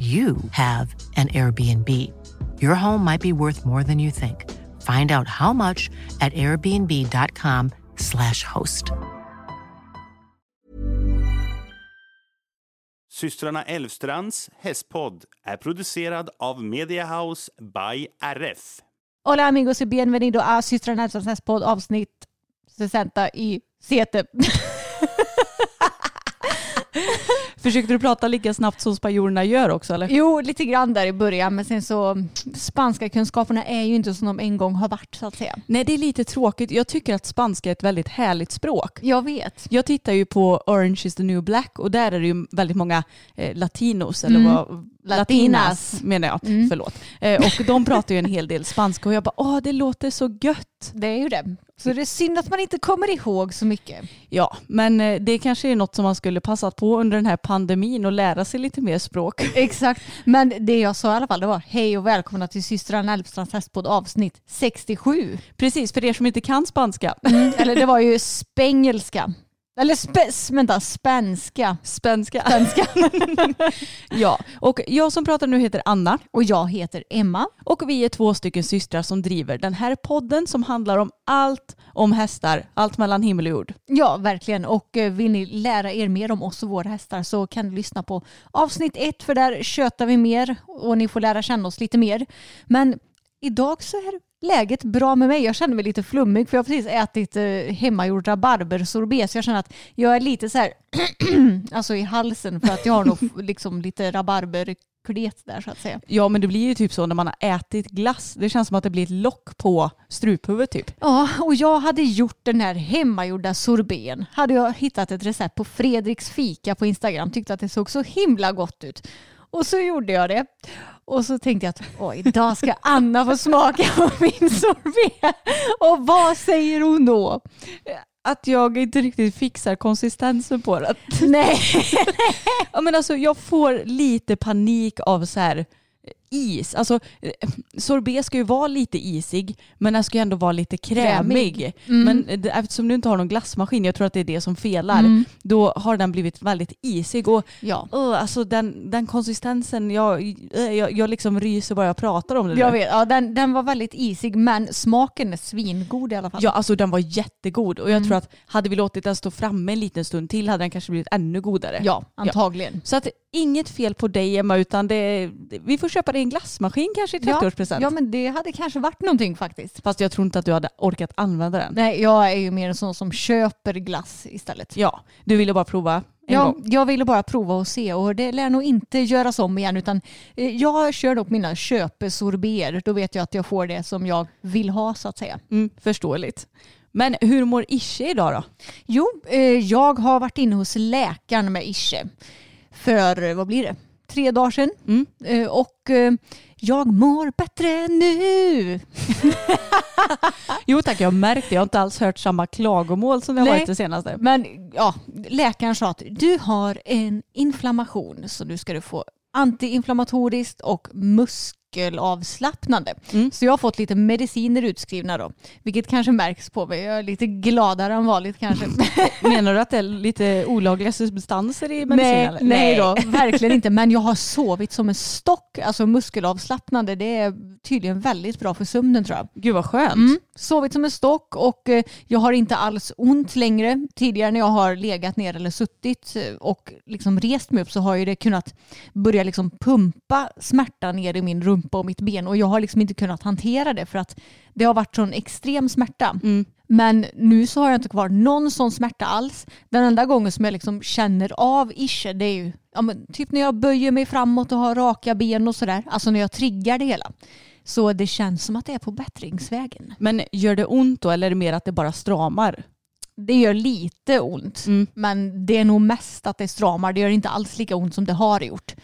you have an Airbnb. Your home might be worth more than you think. Find out how much at airbnb.com/slash host. Systrarna Elvstrands hästpodd är producerad av Media House by RF. Hola amigos y bienvenido a Systrarna Elfstrands podd avsnitt 60 i Sete. Försökte du prata lika snabbt som spanjorerna gör också eller? Jo, lite grann där i början, men sen så spanska kunskaperna är ju inte som de en gång har varit så att säga. Nej, det är lite tråkigt. Jag tycker att spanska är ett väldigt härligt språk. Jag vet. Jag tittar ju på Orange is the new black och där är det ju väldigt många eh, latinos, eller Mm. vad, Latinas. latinas menar jag, Mm. förlåt. Eh, och de pratar ju en hel del spanska och jag bara, åh det låter så gött. Det är ju det. Så det är synd att man inte kommer ihåg så mycket. Ja, men eh, det kanske är något som man skulle passat på under den här pandemin och lära sig lite mer språk. Exakt. Men det jag sa i alla fall det var hej och välkomna till systrarna Elfstrands hästpodd avsnitt 67. Precis, för er som inte kan spanska. Eller det var ju spengelska. Eller spe, vänta, spänska. Spanska. Spänska. Ja, och jag som pratar nu heter Anna Och jag heter Emma. och vi är två stycken systrar som driver den här podden som handlar om allt om hästar, allt mellan himmel och jord. Ja, verkligen. Och eh, vill ni lära er mer om oss och våra hästar så kan ni lyssna på avsnitt ett för där tjötar vi mer och ni får lära känna oss lite mer. Men idag så är läget bra med mig. Jag känner mig lite flummig för jag har precis ätit eh, hemmagjord rabarbersorbet så jag känner att jag är lite så här alltså i halsen för att jag har nog liksom lite rabarberklet där så att säga. Ja, men det blir ju typ så när man har ätit glass. Det känns som att det blir ett lock på struphuvudet typ. Ja, och jag hade gjort den här hemmagjorda sorbeten. Hade jag hittat ett recept på Fredriks fika på Instagram. Tyckte att det såg så himla gott ut. Och så gjorde jag det. Och så tänkte jag att Åh, idag ska Anna få smaka på min sorbet. Och vad säger hon då? Att jag inte riktigt fixar konsistensen på det. Nej. Ja, men alltså, jag får lite panik av så här is. Alltså, eh, sorbet ska ju vara lite isig men den ska ju ändå vara lite krämig. Krämig. Mm. Men det- eftersom du inte har någon glassmaskin, jag tror att det är det som felar, Mm. då har den blivit väldigt isig. Och Ja. Åh, alltså den, den konsistensen, jag, eh, jag, jag liksom ryser bara jag pratar om det. Jag nu. vet, ja, den, den var väldigt isig men smaken är svingod i alla fall. Ja, alltså den var jättegod och jag Mm. tror att hade vi låtit den stå framme en liten stund till hade den kanske blivit ännu godare. ja antagligen. Så att inget fel på dig Emma utan det, vi får köpa dig en glassmaskin kanske i 30-årspresent. Ja, men det hade kanske varit någonting faktiskt. Fast jag tror inte att du hade orkat använda den. Nej, jag är ju mer en sån som köper glass istället. Ja, du ville bara prova Ja, gång. jag ville bara prova och se och det lär nog inte göras om igen utan eh, jag kör nog mina köpesorber. Då vet jag att jag får det som jag vill ha så att säga. Mm, förståeligt. Men hur mår Ische idag då? Jo, eh, jag har varit inne hos läkaren med Ische för, vad blir det, tre dagar sedan. Mm. Eh, Och eh, jag mår bättre nu. Jo tack, jag har märkt det. Jag har inte alls hört samma klagomål som det har varit det senaste. Men ja, läkaren sa att du har en inflammation så nu ska du få antiinflammatoriskt och muskelavslappnande. Mm. Så jag har fått lite mediciner utskrivna då, vilket kanske märks på mig. Jag är lite gladare än vanligt kanske. Menar du att det är lite olagliga substanser i medicinen? nej, nej då, verkligen inte. Men jag har sovit som en stock alltså muskelavslappnande, det är tydligen väldigt bra för sömnen tror jag. Gud vad skönt. Mm. Sovit som en stock och eh, jag har inte alls ont längre. Tidigare när jag har legat ner eller suttit eh, och liksom rest mig upp så har ju det kunnat börja liksom pumpa smärta ner i min rumpa och mitt ben och jag har liksom inte kunnat hantera det för att det har varit sån extrem smärta. Mm. Men nu så har jag inte kvar någon sån smärta alls. Den enda gången som jag liksom känner av ische det är ju ja, men typ när jag böjer mig framåt och har raka ben och sådär. Alltså när jag triggar det hela. Så det känns som att det är på bättringsvägen. Men gör det ont då eller är det mer att det bara stramar? Det gör lite ont, Mm. men det är nog mest att det stramar. Det gör inte alls lika ont som det har gjort.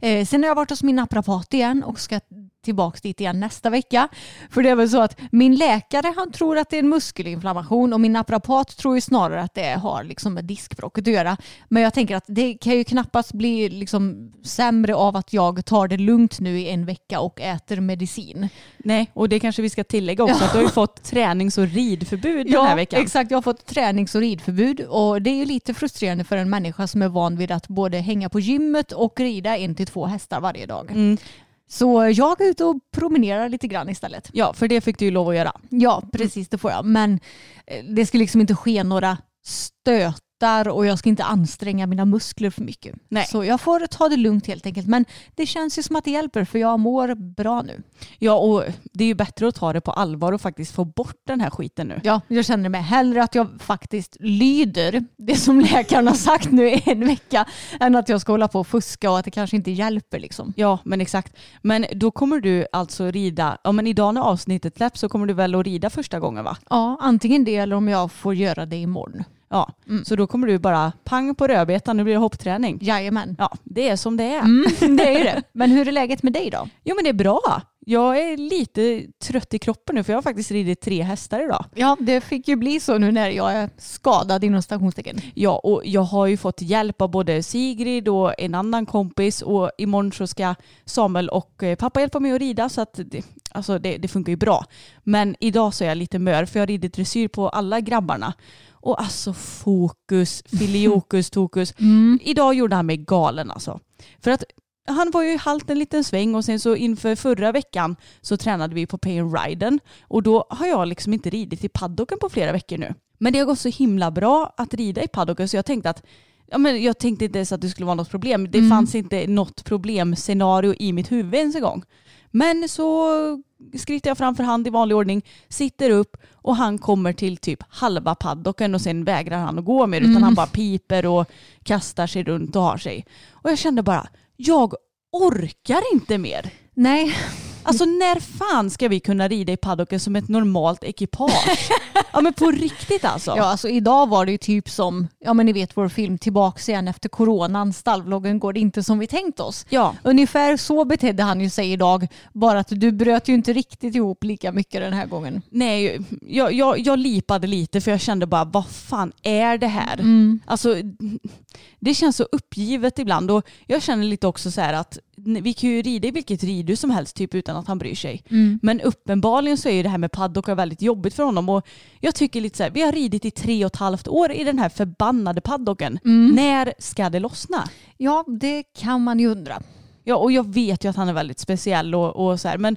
Eh, sen har jag varit hos min naprapat igen och ska tillbaka dit igen nästa vecka. För det är väl så att min läkare han tror att det är en muskelinflammation och min naprapat tror ju snarare att det har liksom med diskbråcket att göra. Men jag tänker att det kan ju knappast bli liksom sämre av att jag tar det lugnt nu i en vecka och äter medicin. Nej, och det kanske vi ska tillägga också att du har ju fått tränings och ridförbud den här veckan. exakt. Jag har fått tränings och ridförbud och det är ju lite frustrerande för en människa som är van vid att både hänga på gymmet och rida en till två hästar varje dag. Mm. Så jag är ute och promenerar lite grann istället. Ja, för det fick du ju lov att göra. Ja, precis det får jag. Men eh, det ska liksom inte ske några stötar och jag ska inte anstränga mina muskler för mycket. Nej. Så jag får ta det lugnt helt enkelt. Men det känns ju som att det hjälper för jag mår bra nu. Ja, och det är ju bättre att ta det på allvar och faktiskt få bort den här skiten nu. Ja, jag känner mig hellre att jag faktiskt lyder det som läkaren har sagt nu i en vecka än att jag ska hålla på och fuska och att det kanske inte hjälper liksom. Ja, men exakt. Men då kommer du alltså rida, ja men idag när avsnittet släpps så kommer du väl att rida första gången va? Ja, antingen det eller om jag får göra det imorgon. Ja, Mm. så då kommer du bara pang på rödbetan, nu blir det hoppträning. Jajamän. Ja, det är som det är. Mm, det är ju det. Men hur är läget med dig då? Jo men det är bra. Jag är lite trött i kroppen nu för jag har faktiskt ridit tre hästar idag. Ja, det fick ju bli så nu när jag är skadad inom stationstecken. Ja, och jag har ju fått hjälp av både Sigrid och en annan kompis och imorgon så ska Samuel och eh, pappa hjälpa mig att rida så att det, alltså det, det funkar ju bra. Men idag så är jag lite mör för jag har ridit dressyr på alla grabbarna. Och alltså fokus, filiokus, tokus. Idag gjorde han mig galen alltså. För att han var ju halt en liten sväng och sen så inför förra veckan så tränade vi på Pain Riden och då har jag liksom inte ridit i paddocken på flera veckor nu. Men det har gått så himla bra att rida i paddocken så jag tänkte att Ja, men jag tänkte inte ens att det skulle vara något problem. Det fanns inte något problemscenario i mitt huvud ens en gång. Men så skritter jag framför hand i vanlig ordning, sitter upp och han kommer till typ halva paddocken och sen vägrar han att gå mer utan han bara piper och kastar sig runt och har sig. Och jag kände bara, jag orkar inte mer. Nej, Alltså när fan ska vi kunna rida i paddocken som ett normalt ekipage? ja men på riktigt alltså. ja, alltså idag var det ju typ som, ja men ni vet vår film Tillbaks igen efter coronan, stallvloggen går det inte som vi tänkt oss. Ja. Ungefär så betedde han ju sig idag, bara att du bröt ju inte riktigt ihop lika mycket den här gången. Nej, jag, jag, jag lipade lite för jag kände bara vad fan är det här? Mm. Alltså det känns så uppgivet ibland och jag känner lite också så här att vi kan ju rida i vilket ridhus som helst typ utan att han bryr sig. Mm. Men uppenbarligen så är ju det här med paddockar väldigt jobbigt för honom och jag tycker lite så här, vi har ridit i tre och ett halvt år i den här förbannade paddocken. Mm. När ska det lossna? Ja, det kan man ju undra. Ja, och jag vet ju att han är väldigt speciell och, och så här, men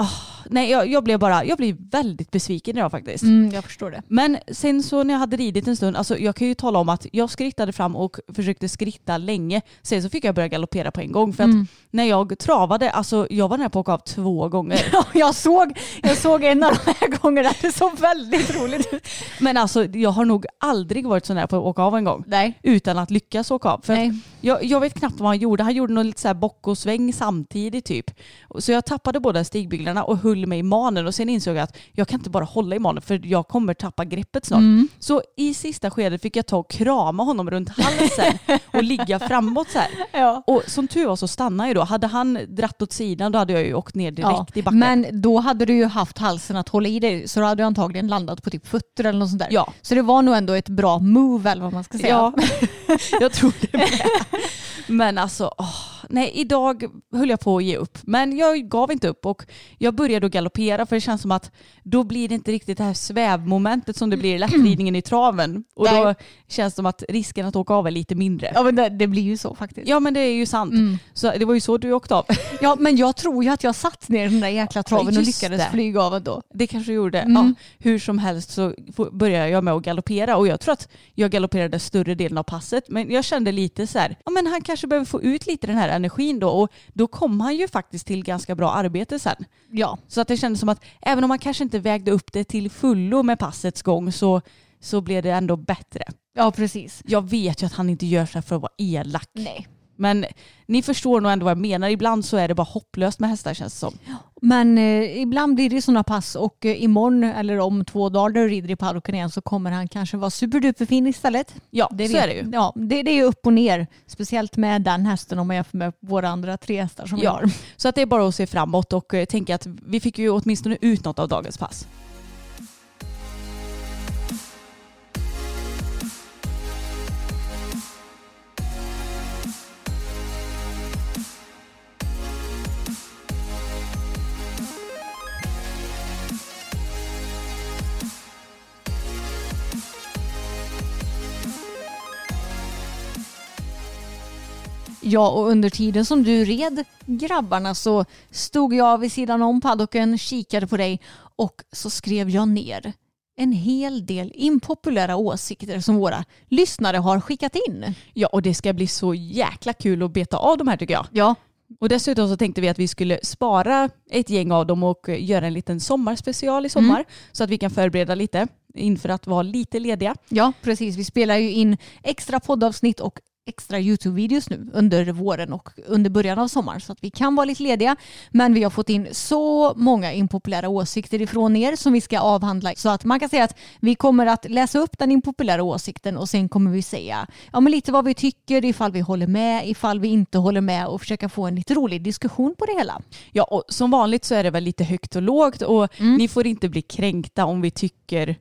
ah, nej, jag, jag blev bara, jag blev väldigt besviken idag faktiskt. Mm, jag förstår det. Men sen så när jag hade ridit en stund, alltså jag kan ju tala om att jag skrittade fram och försökte skritta länge. Sen så fick jag börja galoppera på en gång för att Mm. när jag travade, alltså jag var nära på att åka av två gånger. Ja, jag såg, jag såg en av de här gångerna, det såg väldigt roligt ut. Men alltså jag har nog aldrig varit så nära på att åka av en gång. Nej. Utan att lyckas åka av. För jag, jag vet knappt vad han gjorde. Han gjorde någon lite så här bock och sväng samtidigt typ. Så jag tappade båda stigbyglarna och höll mig i manen och sen insåg jag att jag kan inte bara hålla i manen för jag kommer tappa greppet snart. Mm. Så i sista skedet fick jag ta och krama honom runt halsen och ligga framåt så här. Ja. Och som tur var så stannade jag då. Hade han dratt åt sidan då hade jag ju åkt ner direkt Ja, i backen. men då hade du ju haft halsen att hålla i dig så då hade du antagligen landat på typ fötter eller något sånt där. Ja. Så det var nog ändå ett bra move eller vad man ska säga. Ja, jag tror det med. Men alltså, åh, nej idag höll jag på att ge upp. Men jag gav inte upp och jag började att galoppera för det känns som att då blir det inte riktigt det här svävmomentet som det blir i lättridningen i traven. Och Nej. då känns det som att risken att åka av är lite mindre. Ja men det, det blir ju så faktiskt. Ja men det är ju sant. Mm. Så det var ju så du åkte av. Ja men jag tror ju att jag satt ner i den där jäkla traven och lyckades det. flyga av ändå. Det kanske gjorde. Mm. Ja, hur som helst så började jag med att galoppera och jag tror att jag galopperade större delen av passet men jag kände lite så här, ja men han kanske behöver få ut lite den här energin då och då kom han ju faktiskt till ganska bra arbete sen. Ja. Så att det kändes som att även om man kanske inte vägde upp det till fullo med passets gång så, så blev det ändå bättre. Ja precis. Jag vet ju att han inte gör så här för att vara elak. Nej. Men ni förstår nog ändå vad jag menar. Ibland så är det bara hopplöst med hästar känns det som. Men eh, ibland blir det sådana pass och eh, imorgon eller om två dagar när du rider i paddocken igen så kommer han kanske vara superduperfin istället. Ja, Det så vet- är det ju. Ja, det, det är upp och ner. Speciellt med den hästen om man jämför med våra andra tre hästar som vi Ja. har. Så att det är bara att se framåt och eh, tänka att vi fick ju åtminstone ut något av dagens pass. Ja, och under tiden som du red grabbarna så stod jag vid sidan om paddocken, kikade på dig och så skrev jag ner en hel del impopulära åsikter som våra lyssnare har skickat in. Ja, och det ska bli så jäkla kul att beta av de här tycker jag. Ja, Och dessutom så tänkte vi att vi skulle spara ett gäng av dem och göra en liten sommarspecial i sommar så att vi kan förbereda lite inför att vara lite lediga. ja, precis. Vi spelar ju in extra poddavsnitt och extra Youtube-videos nu under våren och under början av sommaren så att vi kan vara lite lediga. Men vi har fått in så många impopulära åsikter ifrån er som vi ska avhandla så att man kan säga att vi kommer att läsa upp den impopulära åsikten och sen kommer vi säga ja, men lite vad vi tycker, ifall vi håller med, ifall vi inte håller med och försöka få en lite rolig diskussion på det hela. Ja, och som vanligt så är det väl lite högt och lågt och ni får inte bli kränkta om vi tycker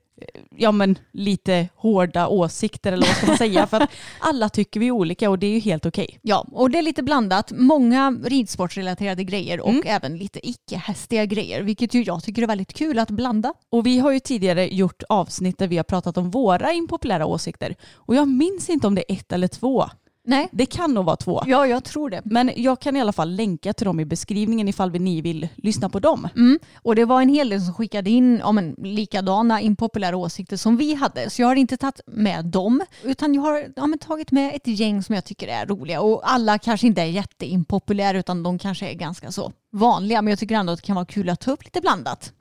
ja men lite hårda åsikter eller vad ska man säga för att alla tycker vi olika och det är ju helt okej. Ja, och det är lite blandat. Många ridsportsrelaterade grejer och Mm. även lite icke-hästiga grejer, vilket ju jag tycker är väldigt kul att blanda. Och vi har ju tidigare gjort avsnitt där vi har pratat om våra impopulära åsikter och jag minns inte om det är ett eller två. Nej, Det kan nog vara två. ja, jag tror det. Men jag kan i alla fall länka till dem i beskrivningen ifall ni vill lyssna på dem. Mm. Och det var en hel del som skickade in ja, men, likadana impopulära åsikter som vi hade. Så jag har inte tagit med dem, utan jag har ja, men, tagit med ett gäng som jag tycker är roliga. Och alla kanske inte är jätteimpopulära, utan de kanske är ganska så vanliga. Men jag tycker ändå att det kan vara kul att ta upp lite blandat.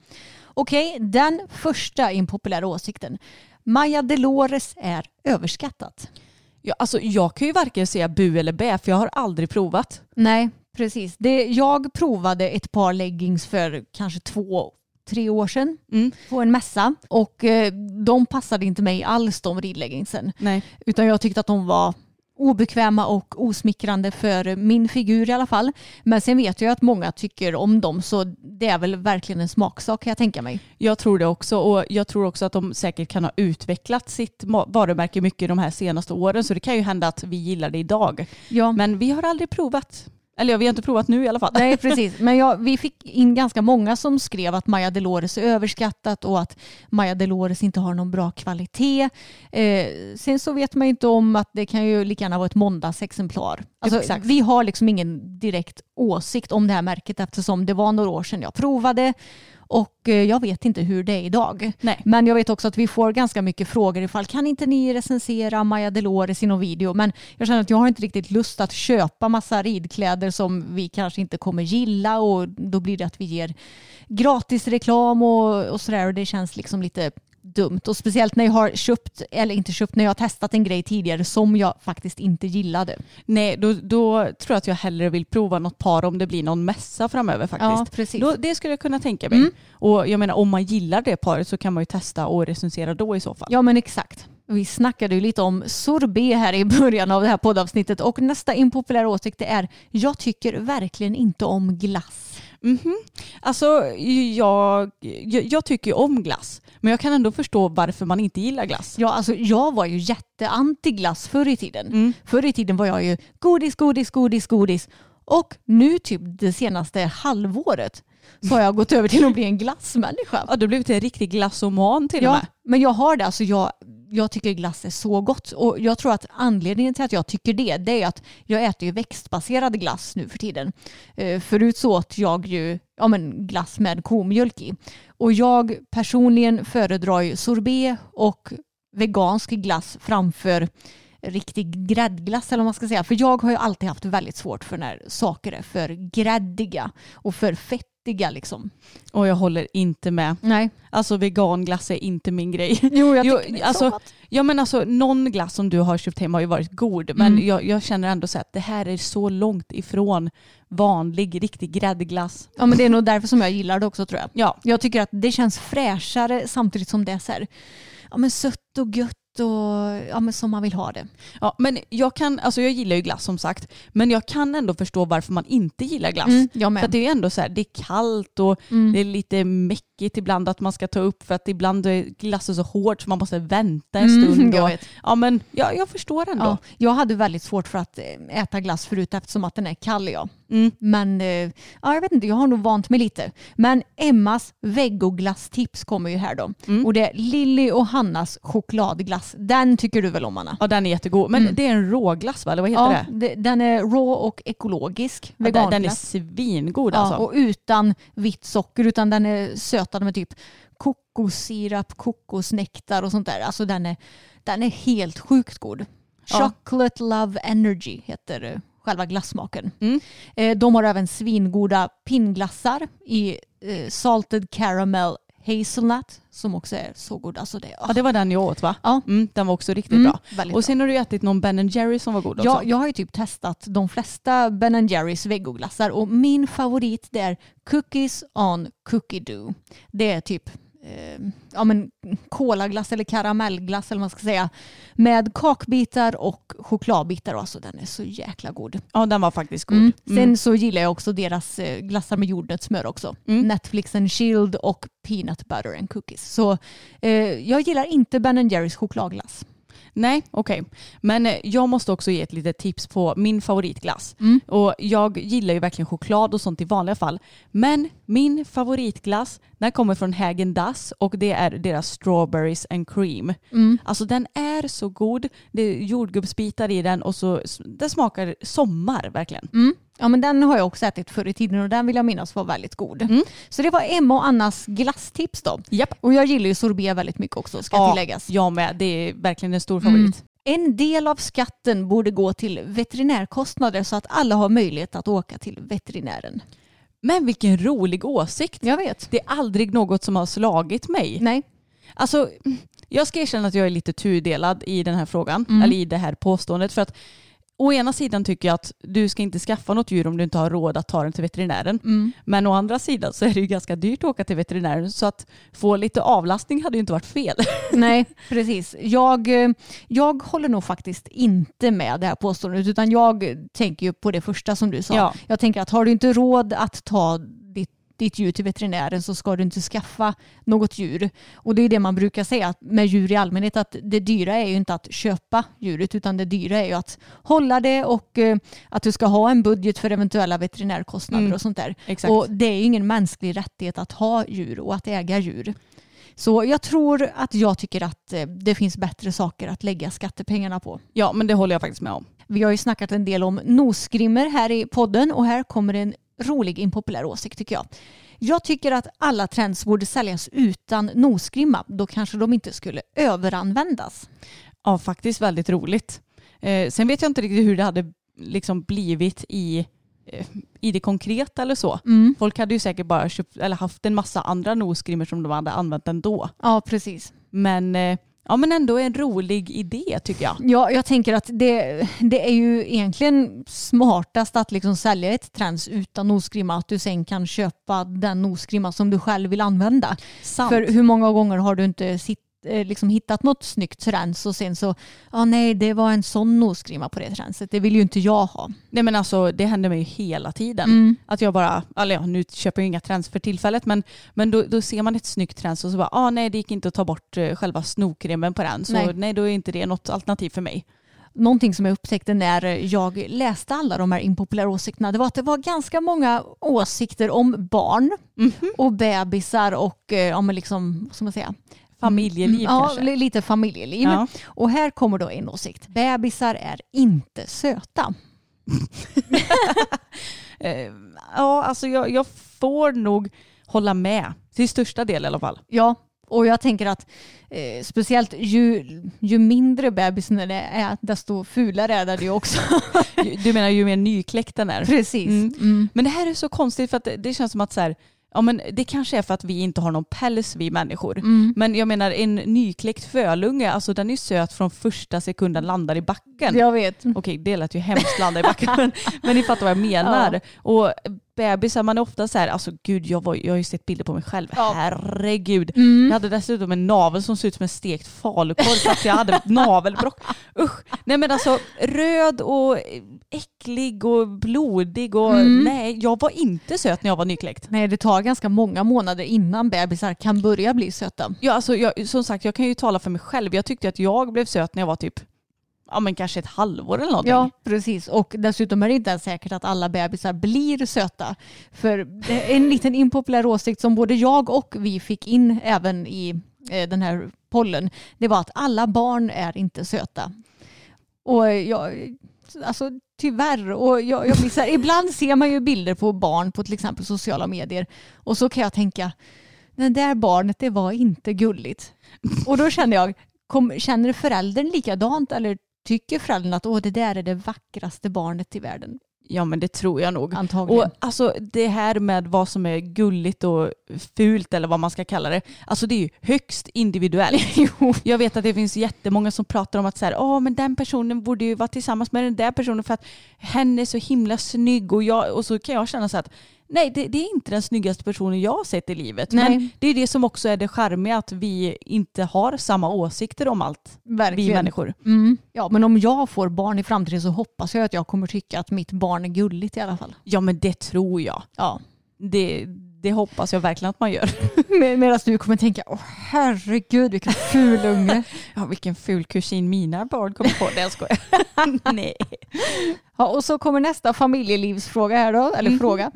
Okej, den första impopulära åsikten. Maja Delores är överskattat. Ja, alltså, jag kan ju varken säga bu eller bä för jag har aldrig provat. Nej, precis. Det, jag provade ett par leggings för kanske två, tre år sedan Mm. på en mässa och eh, de passade inte mig alls de ridleggingsen. Nej. Utan jag tyckte att de var obekväma och osmickrande för min figur i alla fall. Men sen vet jag att många tycker om dem så det är väl verkligen en smaksak kan jag tänka mig. Jag tror det också och jag tror också att de säkert kan ha utvecklat sitt varumärke mycket de här senaste åren så det kan ju hända att vi gillar det idag. Ja. Men vi har aldrig provat. Eller ja, vi har inte provat nu i alla fall. Nej, precis. Men jag, vi fick in ganska många som skrev att Maja Delores är överskattat och att Maja Delores inte har någon bra kvalitet. Eh, sen så vet man ju inte om att det kan ju lika gärna vara ett måndagsexemplar. Alltså, Exakt. vi har liksom ingen direkt åsikt om det här märket eftersom det var några år sedan jag provade och eh, jag vet inte hur det är idag. Nej. Men jag vet också att vi får ganska mycket frågor ifall kan inte ni recensera Maja Delores i någon video? Men jag känner att jag har inte riktigt lust att köpa massa ridkläder som vi kanske inte kommer gilla och då blir det att vi ger gratis reklam och, och sådär och det känns liksom lite dumt och speciellt när jag har köpt, eller inte köpt, när jag har testat en grej tidigare som jag faktiskt inte gillade. Nej, då, då tror jag att jag hellre vill prova något par om det blir någon mässa framöver faktiskt. Ja, precis. Då, det skulle jag kunna tänka mig. Mm. Och jag menar om man gillar det paret så kan man ju testa och recensera då i så fall. Ja men exakt. Vi snackade ju lite om sorbet här i början av det här poddavsnittet och nästa impopulära åsikt är jag tycker verkligen inte om glass. Mhm. Alltså jag, jag, jag tycker ju om glass men jag kan ändå förstå varför man inte gillar glass. Ja, alltså jag var ju jätteanti glass förr i tiden. Mm. Förr i tiden var jag ju godis, godis, godis, godis. Och nu typ det senaste halvåret så har jag gått över till att bli en glassmänniska. Ja, du har blivit en riktig glassoman till och Ja, med. men jag har det. Alltså jag, jag tycker glass är så gott. Och jag tror att anledningen till att jag tycker det, det är att jag äter ju växtbaserad glass nu för tiden. Eh, förut så åt jag ju ja, men glass med komjölk i. Och jag personligen föredrar ju sorbet och vegansk glass framför riktig gräddglass eller vad man ska säga. För jag har ju alltid haft väldigt svårt för när saker är för gräddiga och för fettiga liksom. Och jag håller inte med. Nej. Alltså veganglass är inte min grej. Jo, jag Jo, tycker är alltså, så gott. Ja men alltså någon glass som du har köpt hem har ju varit god men Mm. jag, jag känner ändå så att det här är så långt ifrån vanlig riktig gräddglass. Ja men det är nog därför som jag gillar det också tror jag. Ja, Jag tycker att det känns fräschare samtidigt som det är så här, ja, men sött och gött och ja, men som man vill ha det. ja men jag kan, alltså jag gillar ju glass som sagt men jag kan ändå förstå varför man inte gillar glass. Mm, jag För det är ändå så här, det är kallt och Mm. det är lite mäckigt ibland att man ska ta upp för att ibland är glassen så hårt så man måste vänta en Mm, stund. jag och, ja men ja, jag förstår ändå. Ja, jag hade väldigt svårt för att eh, äta glass förut eftersom att den är kall. Ja. Mm. Men eh, ja, jag vet inte, jag har nog vant mig lite. Men Emmas vegoglasstips kommer ju här då. Mm. Och det är Lilly och Hannas chokladglass. Den tycker du väl om Anna? Ja den är jättegod. Men Mm. det är en råglass va? Eller vad heter Ja, det? det- den är raw och ekologisk. Ja, den, den är svingod Ja, alltså. och utan vitt socker utan den är sötad med typ kokossirap, kokosnektar och sånt där. Alltså den är, den är helt sjukt god. Ja. Chocolate Love Energy heter eh, själva glassmaken. Mm. Eh, De har även svingoda pinnglassar i eh, Salted Caramel Hazelnut som också är så god. Alltså det, Ja det var den jag åt va? Ja. Mm, den var också riktigt Mm, bra. Och sen har du ätit någon Ben Jerry som var god också. Ja, jag har ju typ testat de flesta Ben Jerrys vegoglassar och min favorit det är Cookies on Cookie Dough. Det är typ ja, men kolaglass eller karamellglass eller vad man ska säga med kakbitar och chokladbitar. Alltså den är så jäkla god. Ja den var faktiskt god. Mm. Mm. Sen så gillar jag också deras eh, glassar med jordnötssmör också. Mm. Netflix and Shield och Peanut Butter and Cookies. Så eh, jag gillar inte Ben Jerrys chokladglass. Nej, okej. Men eh, jag måste också ge ett litet tips på min favoritglass. Mm. Och jag gillar ju verkligen choklad och sånt i vanliga fall. Men min favoritglass, den kommer från Häagen Dazs och det är deras strawberries and cream. Mm. Alltså den är så god. Det är jordgubbsbitar i den och så det smakar sommar verkligen. Mm. Ja men den har jag också ätit förr i tiden och den vill jag minnas var väldigt god. Mm. Så det var Emma och Annas glasstips då. Japp. Och jag gillar ju sorbet väldigt mycket också ska Ja, tilläggas. jag med. Det är verkligen en stor favorit. En del av skatten borde gå till veterinärkostnader så att alla har möjlighet att åka till veterinären. Men vilken rolig åsikt. Jag vet. Det är aldrig något som har slagit mig. Nej. Alltså, jag ska erkänna att jag är lite tudelad i den här frågan, Mm. eller i det här påståendet. För att å ena sidan tycker jag att du ska inte skaffa något djur om du inte har råd att ta den till veterinären. Mm. Men å andra sidan så är det ju ganska dyrt att åka till veterinären så att få lite avlastning hade ju inte varit fel. Nej, precis. Jag, eh, jag håller nog faktiskt inte med det här påståendet utan jag tänker ju på det första som du sa. Ja. Jag tänker att har du inte råd att ta ditt, djur till veterinären så ska du inte skaffa något djur. Och det är det man brukar säga med djur i allmänhet att det dyra är ju inte att köpa djuret utan det dyra är ju att hålla det och eh, att du ska ha en budget för eventuella veterinärkostnader Mm. och sånt där. Exakt. Och det är ingen mänsklig rättighet att ha djur och att äga djur. Så jag tror att jag tycker att eh, det finns bättre saker att lägga skattepengarna på. Ja, men det håller jag faktiskt med om. Vi har ju snackat en del om nosgrimmer här i podden och här kommer en rolig impopulär åsikt tycker jag. Jag tycker att alla trends borde säljas utan nosgrimma. Då kanske de inte skulle överanvändas. Ja, faktiskt väldigt roligt. Eh, sen vet jag inte riktigt hur det hade liksom blivit i, eh, i det konkreta eller så. Mm. Folk hade ju säkert bara köpt, eller haft en massa andra nosgrimmor som de hade använt ändå. Ja, precis. Men, eh, ja, men ändå en rolig idé tycker jag. Ja, jag tänker att det, det är ju egentligen smartast att liksom sälja ett trends utan nosgrimma. Att du sen kan köpa den nosgrimma som du själv vill använda. Sant. För hur många gånger har du inte sitt, liksom hittat något snyggt trends och sen så, ja nej det var en sån nosgrimma på det trendset. Det vill ju inte jag ha. Nej men alltså det händer mig ju hela tiden. Mm. Att jag bara, eller ja, nu köper jag inga trends för tillfället men, men då, då ser man ett snyggt trends och så bara, ah, nej det gick inte att ta bort eh, själva snokremmen på den så Nej. nej. då är inte det något alternativ för mig. någonting som jag upptäckte när jag läste alla de här impopulära åsikterna, det var att det var ganska många åsikter om barn Mhm. och bebisar och eh, ja, men liksom, vad ska man säga? Familjeliv ja, kanske. li- lite familjeliv. Ja. Och här kommer då en åsikt. Bebisar är inte söta. Eh, ja, alltså jag, jag får nog hålla med. Till största del i alla fall. Ja, och jag tänker att eh, speciellt ju, ju mindre bebisen det är, desto fulare är den ju också. Du menar ju mer nykläckt den är. Precis. Mm. Mm. Men det här är så konstigt för att det, det känns som att så här, ja men det kanske är för att vi inte har någon päls vi människor. Mm. Men jag menar en nykläckt fölunge, alltså den är söt från första sekunden landar i backen. Jag vet. Okej, det lät ju hemskt landa i backen, men, men ni fattar vad jag menar. Och bebisar, man är ofta så här, alltså gud jag, var, jag har ju sett bilder på mig själv, Ja. herregud. Mm. Jag hade dessutom en navel som såg ut som en stekt falukorv för att jag hade navelbrock. Usch. Nej men alltså röd och äcklig och blodig och Mm. nej, jag var inte söt när jag var nykläckt. Nej, det tar ganska många månader innan bebisar kan börja bli söta. Ja, alltså, jag, som sagt, jag kan ju tala för mig själv. Jag tyckte att jag blev söt när jag var typ, ja men kanske ett halvår eller någonting. Ja, precis. Och dessutom är det inte ens säkert att alla bebisar blir söta. För en liten impopulär åsikt som både jag och vi fick in även i eh, den här pollen. Det var att alla barn är inte söta. Och jag, alltså tyvärr, och jag, jag missar. ibland ser man ju bilder på barn på till exempel sociala medier och så kan jag tänka, det där barnet det var inte gulligt. Och då känner jag, kom, känner föräldern likadant eller tycker föräldern att Åh, det där är det vackraste barnet i världen? Ja men det tror jag nog. Antagligen. Och alltså det här med vad som är gulligt och fult eller vad man ska kalla det. Alltså det är ju högst individuellt. Jag vet att det finns jättemånga som pratar om att så här, Åh, men den personen borde ju vara tillsammans med den där personen för att hen är så himla snygg och, jag, och så kan jag känna så att nej det, det är inte den snyggaste personen jag har sett i livet. Nej. Men det är det som också är det charmiga att vi inte har samma åsikter om allt. Vi Verkligen. människor. Mm. Ja, men om jag får barn i framtiden så hoppas jag att jag kommer tycka att mitt barn är gulligt i alla fall. Ja men det tror jag. Ja. Det, det hoppas jag verkligen att man gör. Med, Medan du kommer tänka, åh herregud vilken ful unge. Ja, vilken ful kusin mina barn kommer få. Det jag skojar. Nej. Ja, och så kommer nästa familjelivsfråga här då, eller Mhm. fråga.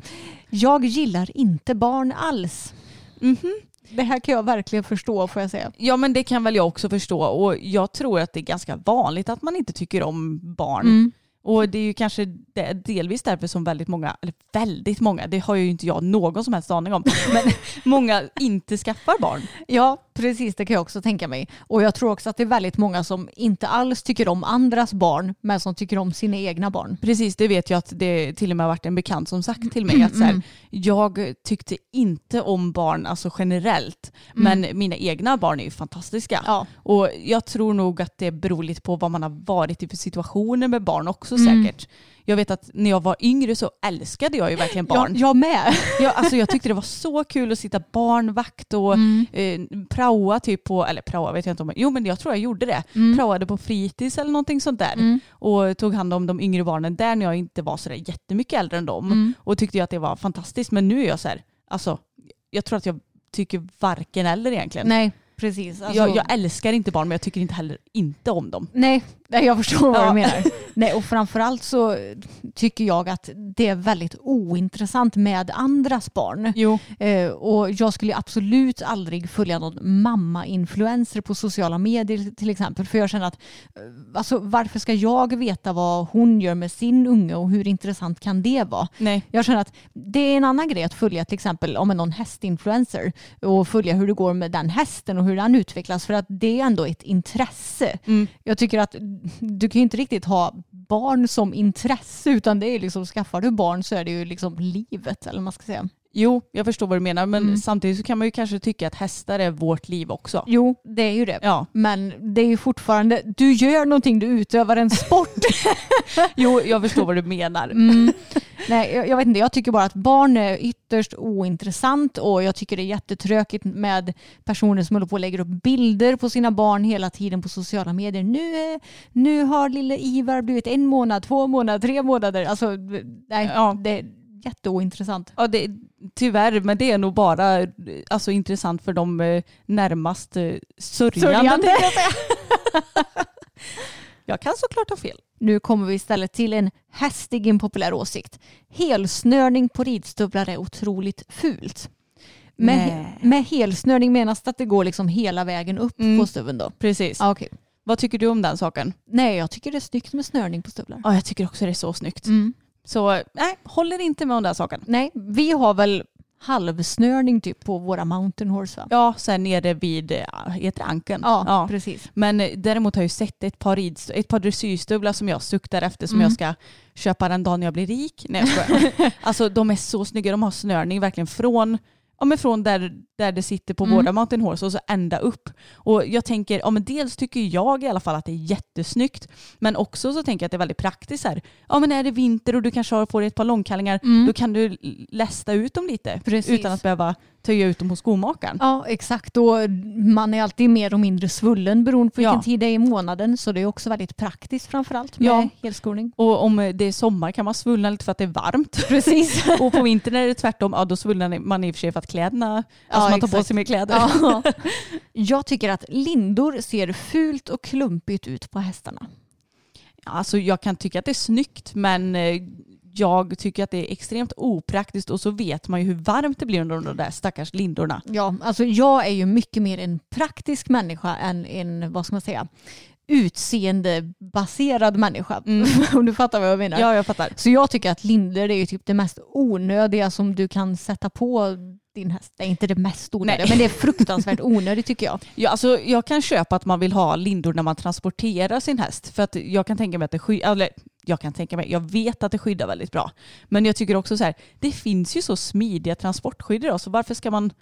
Jag gillar inte barn alls. Mhm. Det här kan jag verkligen förstå får jag säga. Ja men det kan väl jag också förstå och jag tror att det är ganska vanligt att man inte tycker om barn. Mm. Och det är ju kanske delvis därför som väldigt många, eller väldigt många, det har ju inte jag någon som helst aning om, men många inte skaffar barn. Ja, precis det kan jag också tänka mig. Och jag tror också att det är väldigt många som inte alls tycker om andras barn, men som tycker om sina egna barn. Precis, det vet jag att det till och med har varit en bekant som sagt till mig att så här, jag tyckte inte om barn alltså generellt, men mina egna barn är ju fantastiska. Ja. Och jag tror nog att det beror lite på vad man har varit i för situationer med barn också Mm. säkert. Jag vet att när jag var yngre så älskade jag ju verkligen barn. Jag, jag med. Jag, alltså jag tyckte det var så kul att sitta barnvakt och Mm. eh, praoa typ på, eller praoa vet jag inte om, jo men jag tror jag gjorde det. Mm. Praoade på fritids eller någonting sånt där. Och tog hand om de yngre barnen där när jag inte var sådär jättemycket äldre än dem. Mm. Och tyckte ju att det var fantastiskt. Men nu är jag så här, alltså jag tror att jag tycker varken eller egentligen. Nej, precis. Alltså, jag, jag älskar inte barn men jag tycker inte heller inte om dem. Nej, jag förstår vad Ja. du menar. Nej, och framförallt så tycker jag att det är väldigt ointressant med andras barn. Jo. Eh, och jag skulle absolut aldrig följa någon mamma-influencer på sociala medier till exempel. För jag känner att eh, alltså, varför ska jag veta vad hon gör med sin unge och hur intressant kan det vara? Nej. Jag känner att det är en annan grej att följa till exempel om någon hästinfluencer och följa hur det går med den hästen och hur den utvecklas för att det är ändå ett intresse. Mm. Jag tycker att du kan ju inte riktigt ha barn som intresse utan det är liksom skaffar du barn så är det ju liksom livet eller man ska säga. Jo, jag förstår vad du menar men Mm. samtidigt så kan man ju kanske tycka att hästar är vårt liv också. Jo, det är ju det. Ja. Men det är ju fortfarande, du gör någonting, du utövar en sport. Jo, jag förstår vad du menar. Mm. Nej, jag, jag vet inte, jag tycker bara att barn är ytterst ointressant och jag tycker det är jättetråkigt med personer som håller på och lägger upp bilder på sina barn hela tiden på sociala medier. Nu, är- nu har lille Ivar blivit en månad, två månader, tre månader. Alltså, nej, Ja. det jätteointressant. Ja, det, tyvärr, men det är nog bara alltså, intressant för de eh, närmast eh, sörjande. Sörjande. jag. Jag kan såklart ha fel. Nu kommer vi istället till en hästig impopulär åsikt. Helsnörning på ridstövlar är otroligt fult. Med, Nej. med helsnörning menas det att det går liksom hela vägen upp Mm. på stöveln då? Precis. Ja, okej. Vad tycker du om den saken? Nej, jag tycker det är snyggt med snörning på stövlar. Ja, jag tycker också det är så snyggt. Mm. Så nej, håller inte med om den saken. Nej, vi har väl halvsnörning typ på våra mountain horse va? Ja, sen nere vid, eh, heter ankeln? Ja, precis. Men eh, däremot har jag ju sett ett par, ett par dressyrstövlar som jag suktar efter som Mm. jag ska köpa den dagen jag blir rik. Nej jag. Alltså de är så snygga, de har snörning verkligen från Ja, men från där, där det sitter på Mm. våra mountain horse och så ända upp. Och jag tänker, ja men dels tycker jag i alla fall att det är jättesnyggt. Men också så tänker jag att det är väldigt praktiskt här. Ja men är det vinter och du kanske har- får dig ett par långkallingar, Mm. då kan du lästa ut dem lite. Precis. Utan att behöva töja ut dem hos skomakaren. Ja, exakt. Och man är alltid mer och mindre svullen beroende på vilken Ja. tid det är i månaden. Så det är också väldigt praktiskt framförallt med Ja. helskoning. Och om det är sommar kan man svullna lite för att det är varmt. Precis. Och på vintern är det tvärtom. Ja, då svullnar man i och för sig för att kläderna, alltså Ja, man tar på exakt. sig mer kläder. Ja. Jag tycker att lindor ser fult och klumpigt ut på hästarna. Alltså jag kan tycka att det är snyggt men eh, jag tycker att det är extremt opraktiskt och så vet man ju hur varmt det blir under de där stackars lindorna. Ja, alltså jag är ju mycket mer en praktisk människa än en, vad ska man säga, utseendebaserad människa. Mm. Om du fattar vad jag menar. Ja, jag fattar. Så jag tycker att lindor är ju typ det mest onödiga som du kan sätta på din häst. Det är inte det mest onödiga, Nej. men det är fruktansvärt onödigt tycker jag. Ja, alltså, jag kan köpa att man vill ha lindor när man transporterar sin häst. För att jag kan tänka mig att det skyddar, eller jag kan tänka mig, jag vet att det skyddar väldigt bra. Men jag tycker också så här, det finns ju så smidiga transportskydd idag så varför ska man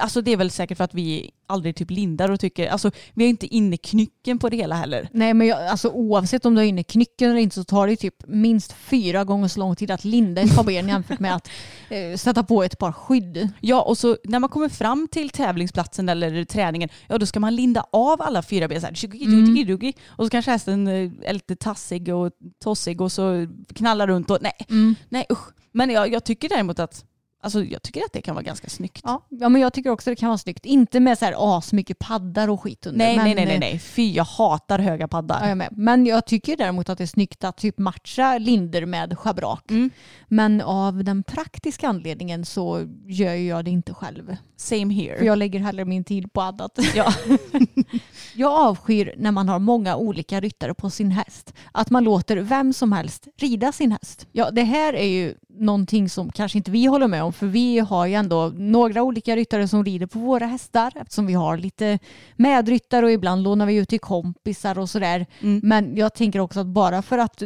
Alltså det är väl säkert för att vi aldrig typ lindar och tycker, alltså vi har inte inne knycken på det hela heller. Nej men jag, alltså, oavsett om du har inne knycken eller inte så tar det typ minst fyra gånger så lång tid att linda ett par ben jämfört med att eh, sätta på ett par skydd. Ja, och så när man kommer fram till tävlingsplatsen eller träningen, ja då ska man linda av alla fyra ben så här, tjugi-tjugi-tjugi, och så kanske hästen eh, är lite tassig och tossig och så knallar runt och nej, nej usch. Men jag, jag tycker däremot att, alltså jag tycker att det kan vara ganska snyggt. Ja, ja men jag tycker också det kan vara snyggt. Inte med så här asmycket paddar och skit under. Nej, men, nej, nej, nej, eh, nej, fy jag hatar höga paddar. Ja, jag med. Men jag tycker däremot att det är snyggt att typ matcha linder med schabrak. Mm. Men av den praktiska anledningen så gör jag det inte själv. Same here. För jag lägger hellre min tid på annat. Ja. Jag avskyr när man har många olika ryttare på sin häst. Att man låter vem som helst rida sin häst. Ja, det här är ju någonting som kanske inte vi håller med om för vi har ju ändå några olika ryttare som rider på våra hästar eftersom vi har lite medryttare och ibland lånar vi ut till kompisar och sådär. Mm. Men jag tänker också att bara för att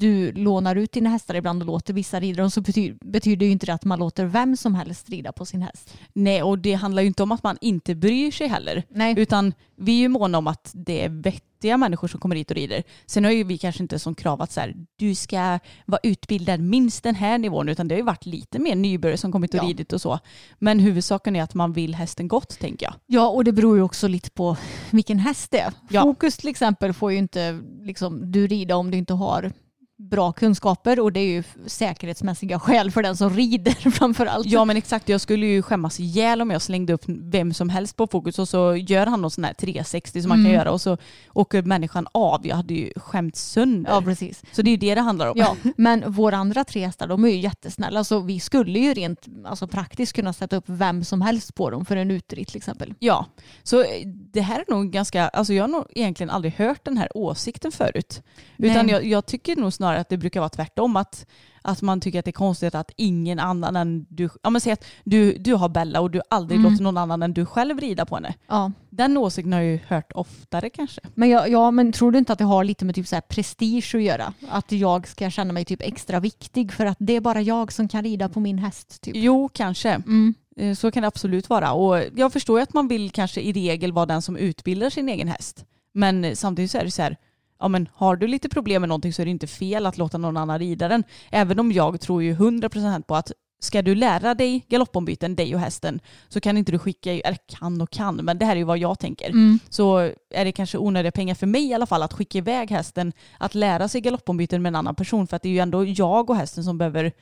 du lånar ut dina hästar ibland och låter vissa rida dem så betyder, betyder ju inte det att man låter vem som helst rida på sin häst. Nej, och det handlar ju inte om att man inte bryr sig heller. Nej. Utan vi är ju måna om att det är vettiga människor som kommer hit och rider. Sen har ju vi kanske inte som krav att så här, du ska vara utbildad minst den här nivån utan det har ju varit lite mer nybörjare som kommit och Ja. ridit och så. Men huvudsaken är att man vill hästen gott tänker jag. Ja, och det beror ju också lite på vilken häst det är. Ja. Fokus till exempel får ju inte liksom, du rida om du inte har bra kunskaper och det är ju säkerhetsmässiga skäl för den som rider framför allt. Ja men exakt, jag skulle ju skämmas ihjäl om jag slängde upp vem som helst på fokus och så gör han någon sån här 360 som man kan Mm. göra och så åker människan av. Jag hade ju skämt sönder. Ja, precis. Så det är ju det det handlar om. Ja, men våra andra tre hästar de är ju jättesnälla så vi skulle ju rent alltså, praktiskt kunna sätta upp vem som helst på dem för en utritt till exempel. Ja, så eh, det här är nog ganska, alltså jag har nog egentligen aldrig hört den här åsikten förut. Utan jag, jag tycker nog snarare att det brukar vara tvärtom, att, att man tycker att det är konstigt att ingen annan än du, ja men säg att du, du har Bella och du aldrig Mm. låter någon annan än du själv rida på henne. Ja. Den åsikten har jag ju hört oftare kanske. Men, jag, ja, men tror du inte att det har lite med typ så här prestige att göra? Att jag ska känna mig typ extra viktig för att det är bara jag som kan rida på min häst. Typ. Jo, kanske. Mm. Eh, Så kan det absolut vara. Och jag förstår ju att man vill kanske i regel vara den som utbildar sin egen häst. Men samtidigt så är det så här, ja men har du lite problem med någonting så är det inte fel att låta någon annan rida den. Även om jag tror ju 100% på att ska du lära dig galoppombyten, dig och hästen, så kan inte du skicka, eller kan och kan, men det här är ju vad jag tänker. Mm. Så är det kanske onödiga pengar för mig i alla fall att skicka iväg hästen att lära sig galoppombyten med en annan person för att det är ju ändå jag och hästen som behöver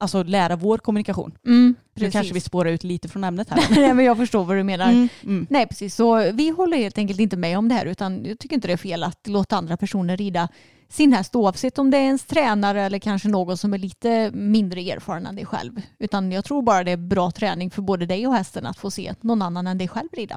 alltså lära vår kommunikation. Mm, Nu kanske vi spårar ut lite från ämnet här. Nej men jag förstår vad du menar. Mm, mm. Nej precis, så vi håller helt enkelt inte med om det här utan jag tycker inte det är fel att låta andra personer rida sin häst oavsett om det är ens tränare eller kanske någon som är lite mindre erfaren än dig själv. Utan jag tror bara det är bra träning för både dig och hästen att få se någon annan än dig själv rida.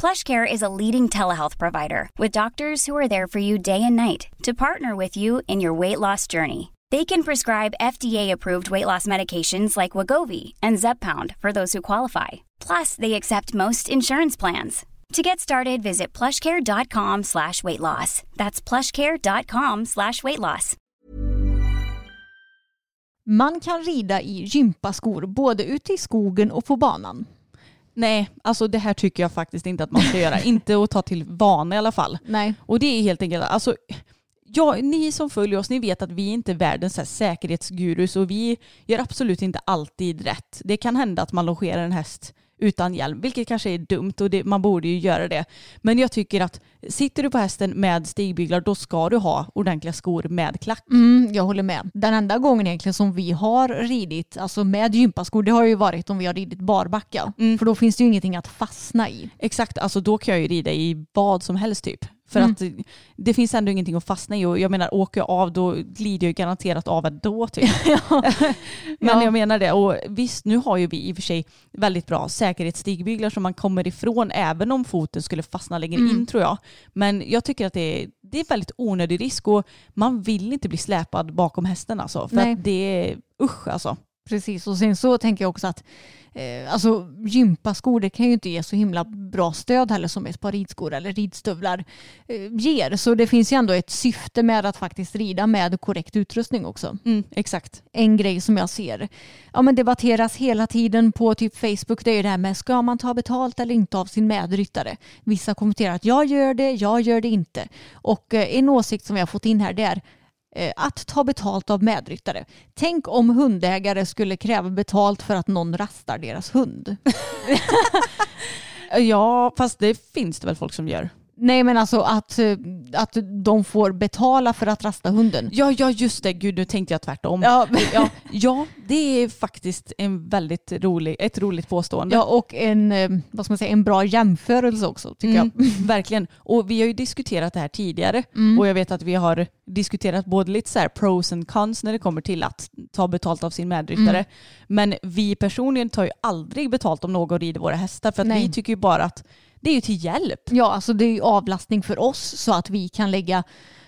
PlushCare is a leading telehealth provider with doctors who are there for you day and night to partner with you in your weight loss journey. They can prescribe FDA-approved weight loss medications like Wagovi and Zepbound for those who qualify. Plus, they accept most insurance plans. To get started, visit plushcare.com slash weight loss. That's plushcare.com slash weight loss. Man kan rida i gympaskor både ute i skogen och på banan. Nej, alltså det här tycker jag faktiskt inte att man ska göra. inte att ta till vana i alla fall. Nej. Och det är helt enkelt, alltså, ja, ni som följer oss, ni vet att vi inte är världens här säkerhetsgurus och vi gör absolut inte alltid rätt. Det kan hända att man longerar en häst utan hjälm, vilket kanske är dumt och det, man borde ju göra det. Men jag tycker att sitter du på hästen med stigbyglar då ska du ha ordentliga skor med klack. Mm, jag håller med. Den enda gången egentligen som vi har ridit alltså med gympaskor det har ju varit om vi har ridit barbacka. För då finns det ju ingenting att fastna i. Exakt, alltså då kan jag ju rida i vad som helst typ. För Mm. att det finns ändå ingenting att fastna i och jag menar åker jag av då glider jag garanterat av ändå typ. Men Ja. jag menar det och visst nu har ju vi i och för sig väldigt bra säkerhetsstigbyglar som man kommer ifrån även om foten skulle fastna längre Mm. in tror jag. Men jag tycker att det är, det är väldigt onödig risk och man vill inte bli släpad bakom hästen alltså. För Nej. att det är usch alltså. Precis, och sen så tänker jag också att eh, alltså, gympaskor det kan ju inte ge så himla bra stöd heller som ett par ridskor eller ridstövlar eh, ger. Så det finns ju ändå ett syfte med att faktiskt rida med korrekt utrustning också. Mm, exakt. En grej som jag ser ja, men debatteras hela tiden på typ Facebook det är ju det här med ska man ta betalt eller inte av sin medryttare. Vissa kommenterar att jag gör det, jag gör det inte. Och eh, en åsikt som har fått in här det är Eh, att ta betalt av medryttare. Tänk om hundägare skulle kräva betalt för att någon rastar deras hund. Ja, fast det finns det väl folk som gör. Nej men alltså att, eh, att de får betala för att rasta hunden. Ja, ja just det. Gud, nu tänkte jag tvärtom. Ja, Ja, ja, det är faktiskt en väldigt rolig, ett roligt påstående. ja och en, eh, vad ska man säga, en bra jämförelse också tycker Mm, jag. verkligen. Och vi har ju diskuterat det här tidigare Mm. och jag vet att vi har diskuterat både lite så här pros and cons när det kommer till att ta betalt av sin medryttare. Mm. Men vi personligen tar ju aldrig betalt om någon rider våra hästar för att Nej. vi tycker ju bara att det är ju till hjälp. Ja, alltså det är ju avlastning för oss så att vi kan lägga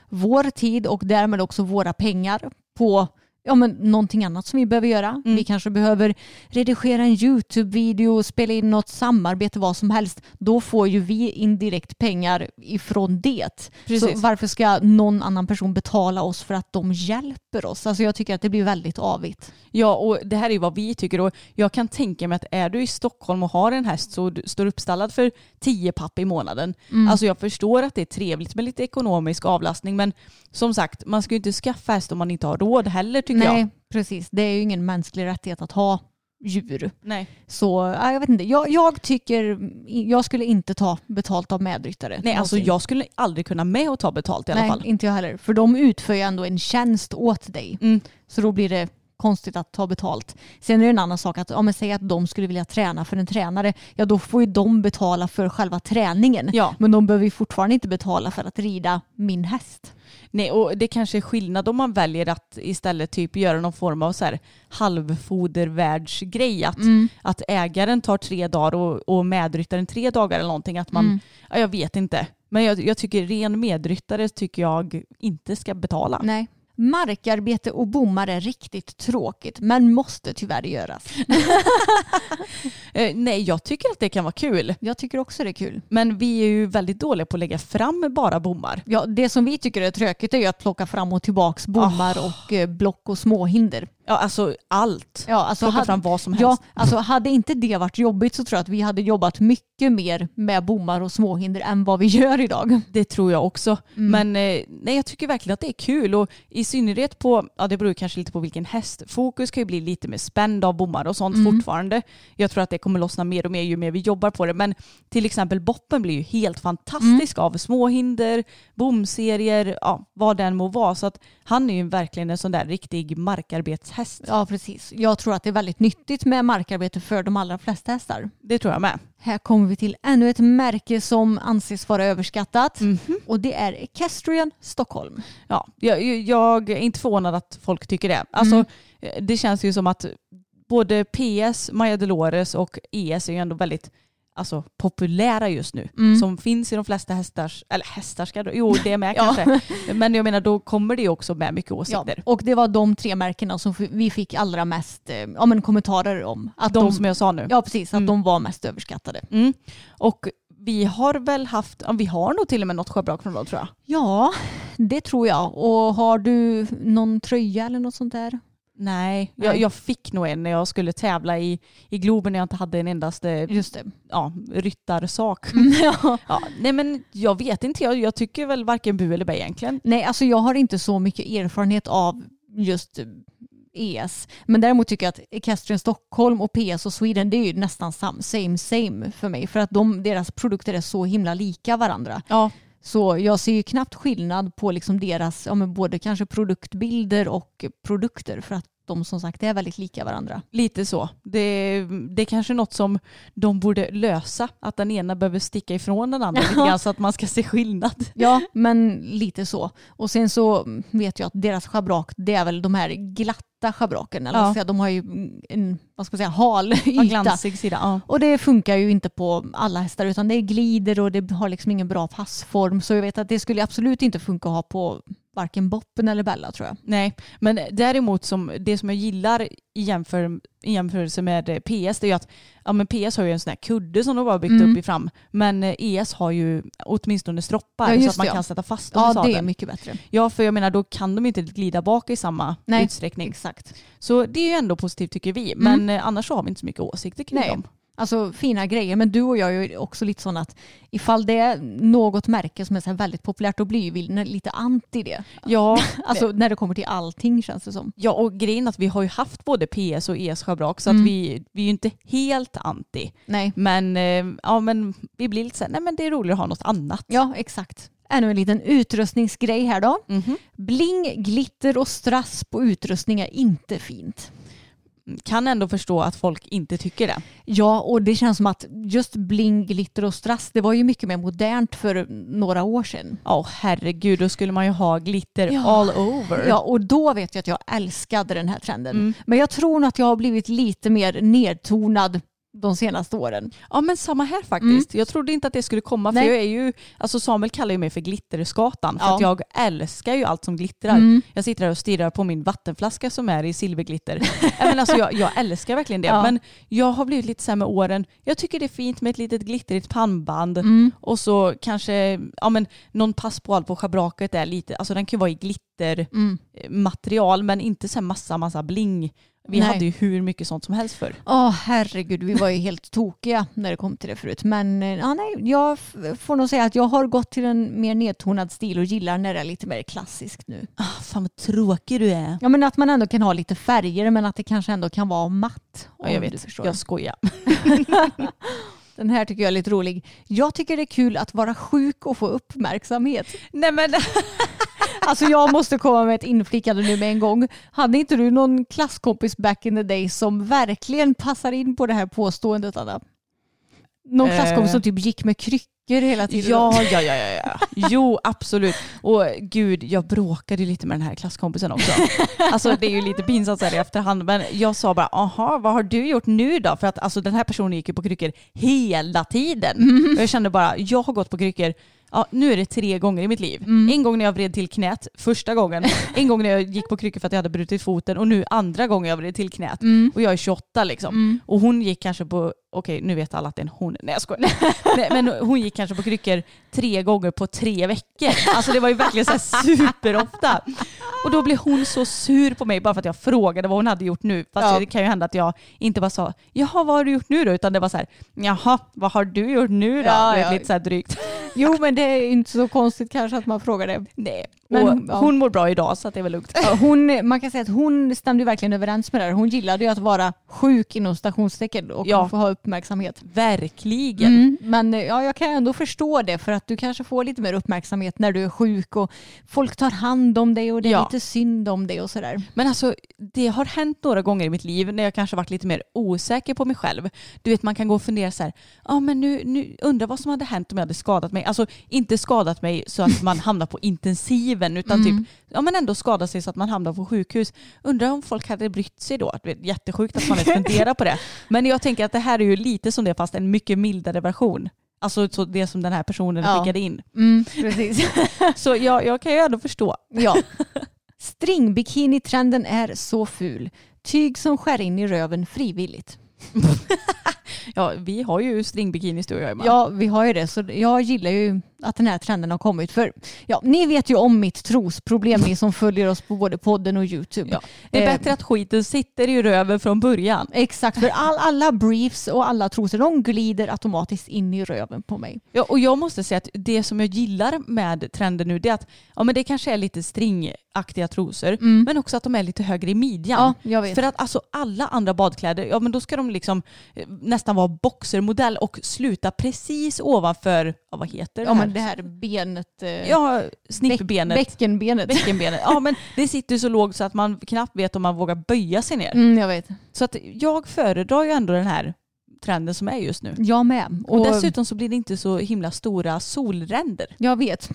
vår tid och därmed också våra pengar på ja, men någonting annat som vi behöver göra. Mm. Vi kanske behöver redigera en YouTube-video, spela in något samarbete, vad som helst. Då får ju vi indirekt pengar ifrån det. Precis. Så varför ska någon annan person betala oss för att de hjälper oss? Alltså jag tycker att det blir väldigt avigt. Ja, och det här är ju vad vi tycker och jag kan tänka mig att är du i Stockholm och har en häst så du står uppstallad för 10 papp i månaden. Alltså jag förstår att det är trevligt med lite ekonomisk avlastning men som sagt, man ska ju inte skaffa häst om man inte har råd heller tycker Nej, jag. precis. Det är ju ingen mänsklig rättighet att ha djur. Nej. Så ja, jag vet inte. Jag, jag tycker, jag skulle inte ta betalt av medryttare. Nej, alltså jag skulle aldrig kunna med och ta betalt i alla Nej, fall. inte jag heller. För de utför ju ändå en tjänst åt dig. Mm. Så då blir det konstigt att ta betalt. Sen är det en annan sak att om man säger att de skulle vilja träna för en tränare, ja då får ju de betala för själva träningen. Ja. Men de behöver ju fortfarande inte betala för att rida min häst. Nej, och det kanske är skillnad om man väljer att istället typ göra någon form av så här halvfodervärldsgrej. Att, Mm. att ägaren tar tre dagar och, och medryttaren tre dagar eller någonting. Att man, Mm. ja, jag vet inte. Men jag, jag tycker ren medryttare tycker jag inte ska betala. Nej. Markarbete och bommar är riktigt tråkigt men måste tyvärr göras. Eh, nej, jag tycker att det kan vara kul. Jag tycker också det är kul. Men vi är ju väldigt dåliga på att lägga fram bara bommar. Ja, det som vi tycker är tråkigt är ju att plocka fram och tillbaks bommar och eh, block och småhinder. Ja, alltså allt. Ja, alltså Plocka hade- fram vad som helst. Ja, alltså hade inte det varit jobbigt så tror jag att vi hade jobbat mycket mer med bommar och småhinder än vad vi gör idag. Det tror jag också. Mm. Men eh, nej, jag tycker verkligen att det är kul och i synnerhet på, ja det beror kanske lite på vilken häst. Fokus kan ju bli lite mer spänd av bommar och sånt Mm. fortfarande. Jag tror att det kommer lossna mer och mer ju mer vi jobbar på det. Men till exempel Boppen blir ju helt fantastisk Mm. av småhinder, bomserier, ja vad den må vara. Så att han är ju verkligen en sån där riktig markarbetshäst. Ja, precis. Jag tror att det är väldigt nyttigt med markarbete för de allra flesta hästar. Det tror jag med. Här kommer vi till ännu ett märke som anses vara överskattat Mhm. och det är Equestrian Stockholm. Ja, jag, jag är inte förvånad att folk tycker det. Alltså, Mm. eh, Det känns ju som att både PS, Maja Dolores och ES är ju ändå väldigt alltså, populära just nu. Mm. Som finns i de flesta hästars, eller hästar ska jo det är med Ja. kanske. Men jag menar då kommer det ju också med mycket Ja, åsikter. och det var de tre märkena som vi fick allra mest eh, ja, men kommentarer om. Att De, som jag sa nu. Ja, precis. Att Mm. de var mest överskattade. Mm. Och vi har väl haft, ja, vi har nog till och med något schabrak från dem tror jag. Ja, det tror jag. Och har du någon tröja eller något sånt där? Nej, jag, Nej. jag fick nog en när jag skulle tävla i, i Globen när jag inte hade en endaste Just det. ja, ryttarsak. ja. Ja, nej men jag vet inte, jag, jag tycker väl varken bu eller bä egentligen. Nej, alltså jag har inte så mycket erfarenhet av just eh, ES. Men däremot tycker jag att Equestrian Stockholm och PS och Sweden det är ju nästan sam, same same för mig. För att de, deras produkter är så himla lika varandra. Ja, Så jag ser ju knappt skillnad på liksom deras, ja, men både kanske produktbilder och produkter. För att de som sagt är väldigt lika varandra. lite så. Det, det är kanske något som de borde lösa, att den ena behöver sticka ifrån den andra lite grann så att man ska se skillnad. Ja, men lite så. Och sen så vet jag att deras schabrak, det är väl de här glatta schabraken. Eller Ja. säga, de har ju en, vad ska man säga, hal yta. glansig sida. Ja. Och det funkar ju inte på alla hästar utan det glider och det har liksom ingen bra passform. Så jag vet att det skulle absolut inte funka att ha på varken Boppen eller Bella tror jag. Nej, men däremot som, det som jag gillar i, jämför, i jämförelse med PS det är ju att ja, men PS har ju en sån här kudde som de bara byggt Mm. upp i fram. Men eh, ES har ju åtminstone stroppar Ja, så att man ja. kan sätta fast dem Ja, det är mycket bättre. Ja, för jag menar då kan de inte glida bak i samma Nej. utsträckning. Exakt. Så det är ju ändå positivt tycker vi. Men eh, annars så har vi inte så mycket åsikter kring Nej. dem. Alltså fina grejer. Men du och jag är ju också lite sån att ifall det är något märke som är så väldigt populärt då blir vi lite anti det. Ja, Alltså när det kommer till allting känns det som. ja, och grejen att vi har ju haft både PS och ES schabrak så Mm. att vi, vi är ju inte helt anti. Nej. Men, eh, ja, men vi blir lite så här, nej men det är roligare att ha något annat. Ja, exakt. Ännu en liten utrustningsgrej här då. Mhm. Bling, glitter och strass på utrustning är inte fint. Kan ändå förstå att folk inte tycker det. Ja, och det känns som att just bling, glitter och strass, det var ju mycket mer modernt för några år sedan. Ja herregud, då skulle man ju ha glitter Ja. all over. Ja, och då vet jag att jag älskade den här trenden. Mm. Men jag tror nog att jag har blivit lite mer nedtonad de senaste åren. Ja men samma här faktiskt. Jag trodde inte att det skulle komma för Mm. Nej. jag är ju, alltså Samuel kallar ju mig för glitterskatan för Ja. att jag älskar ju allt som glittrar. Mm. Jag sitter här och stirrar på min vattenflaska som är i silverglitter. Men alltså, jag, jag älskar verkligen det. Ja. Men jag har blivit lite så med åren, jag tycker det är fint med ett litet glittrigt pannband Mm. och så kanske ja, men, någon passboll på schabraket är lite, alltså den kan ju vara i glittermaterial Mm. men inte så massa massa bling. Vi Nej. hade ju hur mycket sånt som helst för. Åh herregud, vi var ju helt tokiga när det kom till det förut. Men eh, ja, nej, jag får nog säga att jag har gått till en mer nedtonad stil och gillar när det är lite mer klassiskt nu. Ah, fan vad tråkig du är. Ja men att man ändå kan ha lite färger men att det kanske ändå kan vara matt. Ja, jag du vet, förstår. jag skojar. Den här tycker jag är lite rolig. Jag tycker det är kul att vara sjuk och få uppmärksamhet. Nej men Alltså jag måste komma med ett inflikande nu med en gång. Hade inte du någon klasskompis back in the day som verkligen passar in på det här påståendet Anna? Någon Eh. klasskompis som typ gick med kryckor hela tiden. Ja, ja, ja, ja, ja. Jo, absolut. Och gud, jag bråkade ju lite med den här klasskompisen också. Alltså det är ju lite pinsamt så här i efterhand, men jag sa bara, aha, vad har du gjort nu då? För att alltså den här personen gick ju på kryckor hela tiden. Och jag kände bara, jag har gått på kryckor Ja, nu är det tre gånger i mitt liv. En gång när jag vred till knät, första gången. En gång när jag gick på kryckor för att jag hade brutit foten och nu andra gången jag vred till knät. Och jag är 28 liksom. Och hon gick kanske på, okej nu vet alla att det är en hon. Nej jag skojar. Nej, men hon gick kanske på kryckor tre gånger på tre veckor. Alltså det var ju verkligen så här superofta. Och då blev hon så sur på mig bara för att jag frågade vad hon hade gjort nu. Fast Ja. det kan ju hända att jag inte bara sa jaha vad har du gjort nu då? Utan det var så här jaha vad har du gjort nu då? Ja, Du vet, ja. Lite så här drygt. Jo men det är inte så konstigt kanske att man frågar det. Nej. Men- och ja. hon mår bra idag så att det är väl lugnt. Ja, Hon, man kan säga att hon stämde verkligen överens med det här. Hon gillade ju att vara sjuk inom stationstecken och Ja. få ha uppmärksamhet. Verkligen. Mm, men ja, jag kan ändå förstå det för att du kanske får lite mer uppmärksamhet när du är sjuk och folk tar hand om dig och det är Ja. lite synd om dig och sådär. Men alltså det har hänt några gånger i mitt liv när jag kanske varit lite mer osäker på mig själv. Du vet man kan gå och fundera så här, ja men nu, nu undrar vad som hade hänt om jag hade skadat mig. Alltså inte skadat mig så att man hamnar på intensiven utan typ, ja men ändå skadat sig så att man hamnar på sjukhus. Undrar om folk hade brytt sig då. Det är jättesjukt att man ens funderar på det. Men jag tänker att det här är ju lite som det fast en mycket mildare version. Alltså så det som den här personen Ja. skickade in. Mm, precis. Så jag, jag kan ju ändå förstå. ja. Stringbikini-trenden är så ful. Tyg som skär in i röven frivilligt. Ja, vi har ju stringbikinis du och jag Emma. Ja, vi har ju det. Så jag gillar ju att den här trenden har kommit. För ja, ni vet ju om mitt trosproblem, ni som följer oss på både podden och YouTube. Ja. Det är Eh, bättre att skiten sitter i röven från början. Exakt, för all, alla briefs och alla trosor de glider automatiskt in i röven på mig. Ja, och jag måste säga att det som jag gillar med trenden nu det är att ja, men det kanske är lite stringaktiga trosor men också att de är lite högre i midjan. Mm. Ja, jag vet. För att alltså alla andra badkläder, ja men då ska de liksom eh, nästan vara boxermodell och sluta precis ovanför, ja, vad heter det Ja, här? men det här benet. eh, Ja, snippbenet. Bäck, bäckenbenet. Bäckenbenet. Ja men det sitter så lågt så att man knappt vet om man vågar böja sig ner. Mm, jag vet. Så att jag föredrar ju ändå den här trenden som är just nu. Jag med. Och, dessutom så blir det inte så himla stora solränder. Jag vet.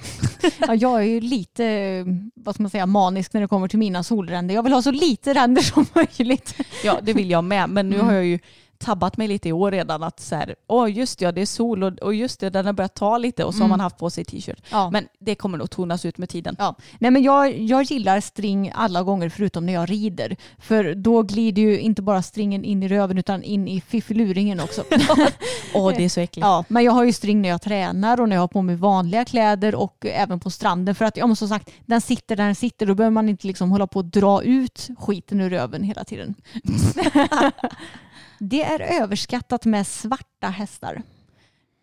Ja, jag är ju lite, vad ska man säga, manisk när det kommer till mina solränder. Jag vill ha så lite ränder som möjligt. Ja det vill jag med men nu Mm. har jag ju tabbat mig lite i år redan att så här, åh just ja det är sol och, och just det den har börjat ta lite och så har man haft på sig t-shirt. Mm. Ja. Men det kommer nog tonas ut med tiden. Ja. Nej, men jag, jag gillar string alla gånger förutom när jag rider. För då glider ju inte bara stringen in i röven utan in i fiffiluringen också. Åh det är så äckligt. Ja, men jag har ju string när jag tränar och när jag har på mig vanliga kläder och även på stranden. För att, ja men som sagt, den sitter där den sitter. Då behöver man inte liksom hålla på att dra ut skiten ur röven hela tiden. Det är överskattat med svarta hästar.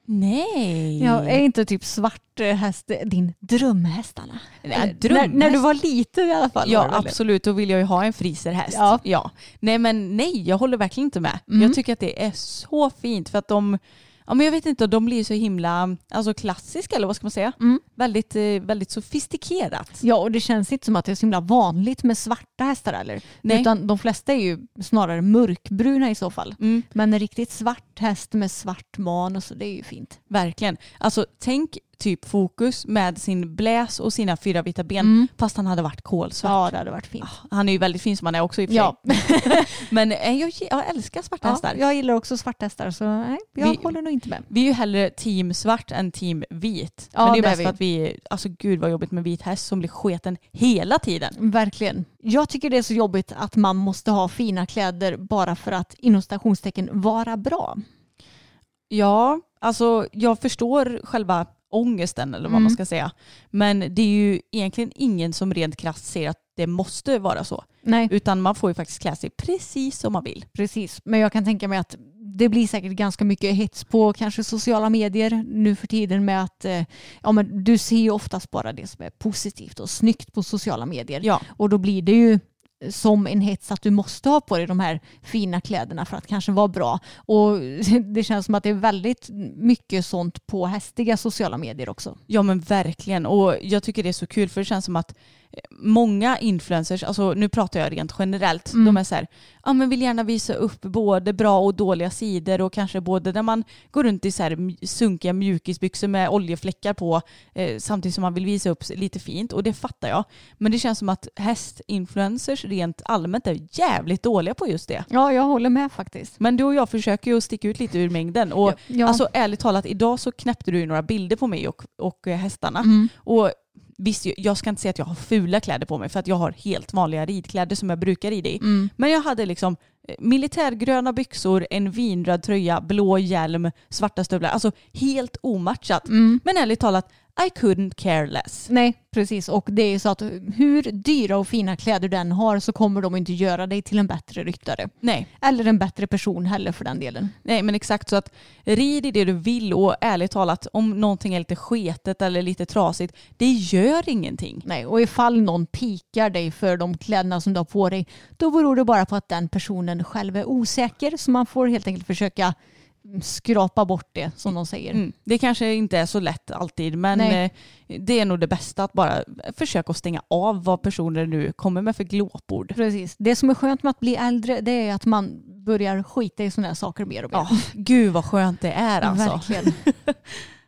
Nej. Ja, är inte typ svart eh, häst din drömhäst Anna? Nej, När, drömhäst? när du var liten i alla fall. Ja absolut, då vill jag ju ha en friserhäst. Ja. Ja. Nej men nej, jag håller verkligen inte med. Mm. Jag tycker att det är så fint för att de, ja men jag vet inte, de blir så himla alltså klassiska eller vad ska man säga? Mm. Väldigt, eh, väldigt sofistikerat. Ja, och det känns inte som att det är så himla vanligt med svarta hästar eller? Nej. Utan de flesta är ju snarare mörkbruna i så fall. Mm. Men en riktigt svart häst med svart man och så, det är ju fint. Verkligen. Alltså tänk typ Fokus med sin bläs och sina fyra vita ben Mm. fast han hade varit kolsvart. Ja, det hade varit fint. Han är ju väldigt fin som han är också i och för Ja. sig. Men eh, jag, jag älskar svarta Ja, hästar. jag gillar också svarta hästar så nej, jag Vi- håller nog inte med. Vi är ju hellre team svart än team vit. Ja, Men det är mest vi. för att vi, alltså gud vad jobbigt med vit häst som blir sketen hela tiden. Verkligen. Jag tycker det är så jobbigt att man måste ha fina kläder bara för att inom stationstecken vara bra. Ja, alltså jag förstår själva ångesten eller vad Mm. man ska säga. Men det är ju egentligen ingen som rent krasst säger att det måste vara så. Nej, Utan man får ju faktiskt klä sig precis som man vill. precis. Men jag kan tänka mig att det blir säkert ganska mycket hets på kanske sociala medier nu för tiden med att eh, ja, men du ser ju oftast bara det som är positivt och snyggt på sociala medier. Ja. Och då blir det ju som en hets att du måste ha på dig de här fina kläderna för att kanske vara bra. Och det känns som att det är väldigt mycket sånt på hästiga sociala medier också. Ja men verkligen och jag tycker det är så kul för det känns som att eh, många influencers, alltså nu pratar jag rent generellt, Mm. de är så här, ja men vill gärna visa upp både bra och dåliga sidor och kanske både när man går runt i så här sunkiga mjukisbyxor med oljefläckar på eh, samtidigt som man vill visa upp lite fint och det fattar jag. Men det känns som att hästinfluencers rent allmänt är jävligt dåliga på just det. Ja, jag håller med faktiskt. Men du och jag försöker ju sticka ut lite ur mängden. Och Ja. alltså ärligt talat, idag så knäppte du ju några bilder på mig och, och eh, hästarna. Mm. Och visst, jag ska inte säga att jag har fula kläder på mig för att jag har helt vanliga ridkläder som jag brukar rida i. Mm. Men jag hade liksom eh, militärgröna byxor, en vinröd tröja, blå hjälm, svarta stövlar. Alltså helt omatchat. Mm. Men ärligt talat, I couldn't care less. Nej, precis. Och det är ju så att hur dyra och fina kläder den har så kommer de inte göra dig till en bättre ryttare. Nej, Eller en bättre person heller för den delen. nej men exakt så att rid i det du vill och ärligt talat om någonting är lite sketet eller lite trasigt, det gör ingenting. Nej, och ifall någon pikar dig för de kläderna som du har på dig, då beror det bara på att den personen själv är osäker. Så man får helt enkelt försöka skrapa bort det, som de säger. Mm. Det kanske inte är så lätt alltid men Nej. eh, det är nog det bästa att bara försöka att stänga av vad personer nu kommer med för glåpord. Precis. Det som är skönt med att bli äldre det är att man börjar skita i sådana här saker mer och mer. Ja, gud vad skönt det är alltså. Verkligen.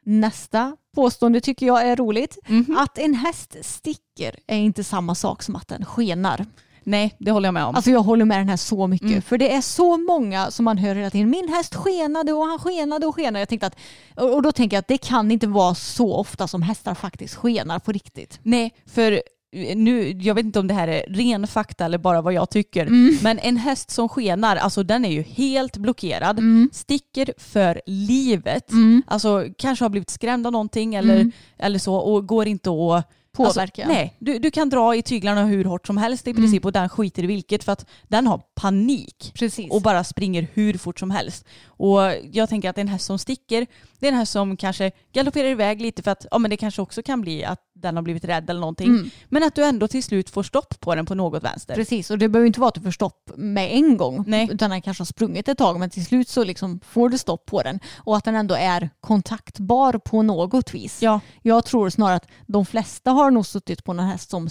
Nästa påstående tycker jag är roligt. Mhm. Att en häst sticker är inte samma sak som att den skenar. Nej, det håller jag med om. Alltså jag håller med den här så mycket. Mm. För det är så många som man hör hela tiden. Min häst skenade och han skenade och skenade. Jag tänkte att, och då tänker jag att det kan inte vara så ofta som hästar faktiskt skenar på riktigt. Nej, för eh, nu, jag vet inte om det här är ren fakta eller bara vad jag tycker, Mm. men en häst som skenar, alltså den är ju helt blockerad, Mm. sticker för livet, alltså kanske har blivit skrämd av någonting eller, Mm. eller så och går inte att Påverka. Alltså, nej, du, du kan dra i tyglarna hur hårt som helst i Mm. princip och den skiter i vilket för att den har panik Precis. och bara springer hur fort som helst. Och jag tänker att en häst som sticker, det är en häst som kanske galopperar iväg lite för att ja, men det kanske också kan bli att den har blivit rädd eller någonting. Mm. Men att du ändå till slut får stopp på den på något vänster. Precis, och det behöver inte vara att du får stopp med en gång. Nej. Utan den kanske har sprungit ett tag men till slut så liksom får du stopp på den. Och att den ändå är kontaktbar på något vis. Ja, Jag tror snarare att de flesta har nog suttit på en häst som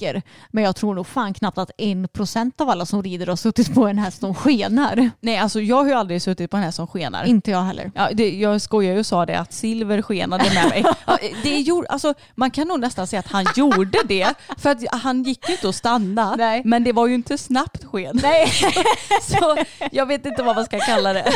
sticker. Men jag tror nog fan knappt att en procent av alla som rider har suttit på en häst som skenar. nej alltså jag har ju aldrig suttit på en häst som skenar. Inte jag heller. Ja, det, jag skojar ju och sa det att Silver skenade med mig. Ja, det gjorde, alltså, man kan nog nästan säga att han gjorde det. För att han gick ju inte att stanna. Nej. Men det var ju inte snabbt sken. Nej. Så jag vet inte vad man ska kalla det.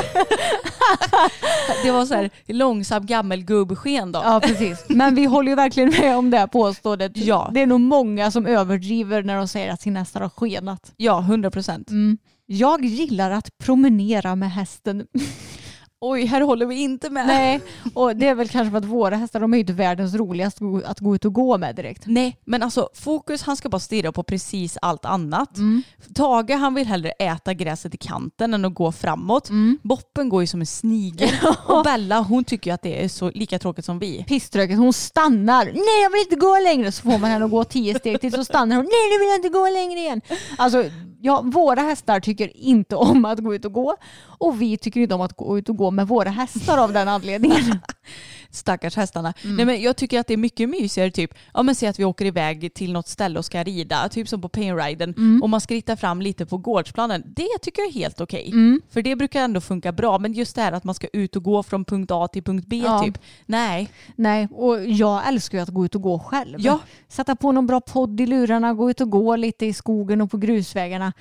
Det var så här långsam gammelgubbsken då. Ja precis. Men vi håller ju verkligen med om det här påståendet. Ja. Det är nog många som överdriver när de säger att sin hästar har skenat. Ja, 100 procent. Mm. Jag gillar att promenera med hästen. Oj, här håller vi inte med. Nej, och det är väl kanske för att våra hästar de är ju inte världens roligaste att gå- ut och gå med direkt. Nej, men alltså fokus han ska bara stirra på precis allt annat. Mm. Tage han vill hellre äta gräset i kanten än att gå framåt. Mm. Boppen går ju som en snigel. Och Bella hon tycker ju att det är så lika tråkigt som vi. Pisströket, hon stannar. Nej jag vill inte gå längre. Så får man henne att gå tio steg till så stannar hon. Nej nu vill jag inte gå längre igen. Alltså ja, våra hästar tycker inte om att gå ut och gå. Och vi tycker inte om att gå ut och gå med våra hästar av den anledningen. Stackars hästarna. Mm. Nej, men jag tycker att det är mycket mysigare typ, ja men säg att vi åker iväg till något ställe och ska rida, typ som på painriden, Mm. och man skrittar fram lite på gårdsplanen. Det tycker jag är helt okej. Mm. För det brukar ändå funka bra. Men just det här att man ska ut och gå från punkt A till punkt B Ja. typ. Nej. Nej, och jag älskar ju att gå ut och gå själv. Ja. Sätta på någon bra podd i lurarna, gå ut och gå lite i skogen och på grusvägarna.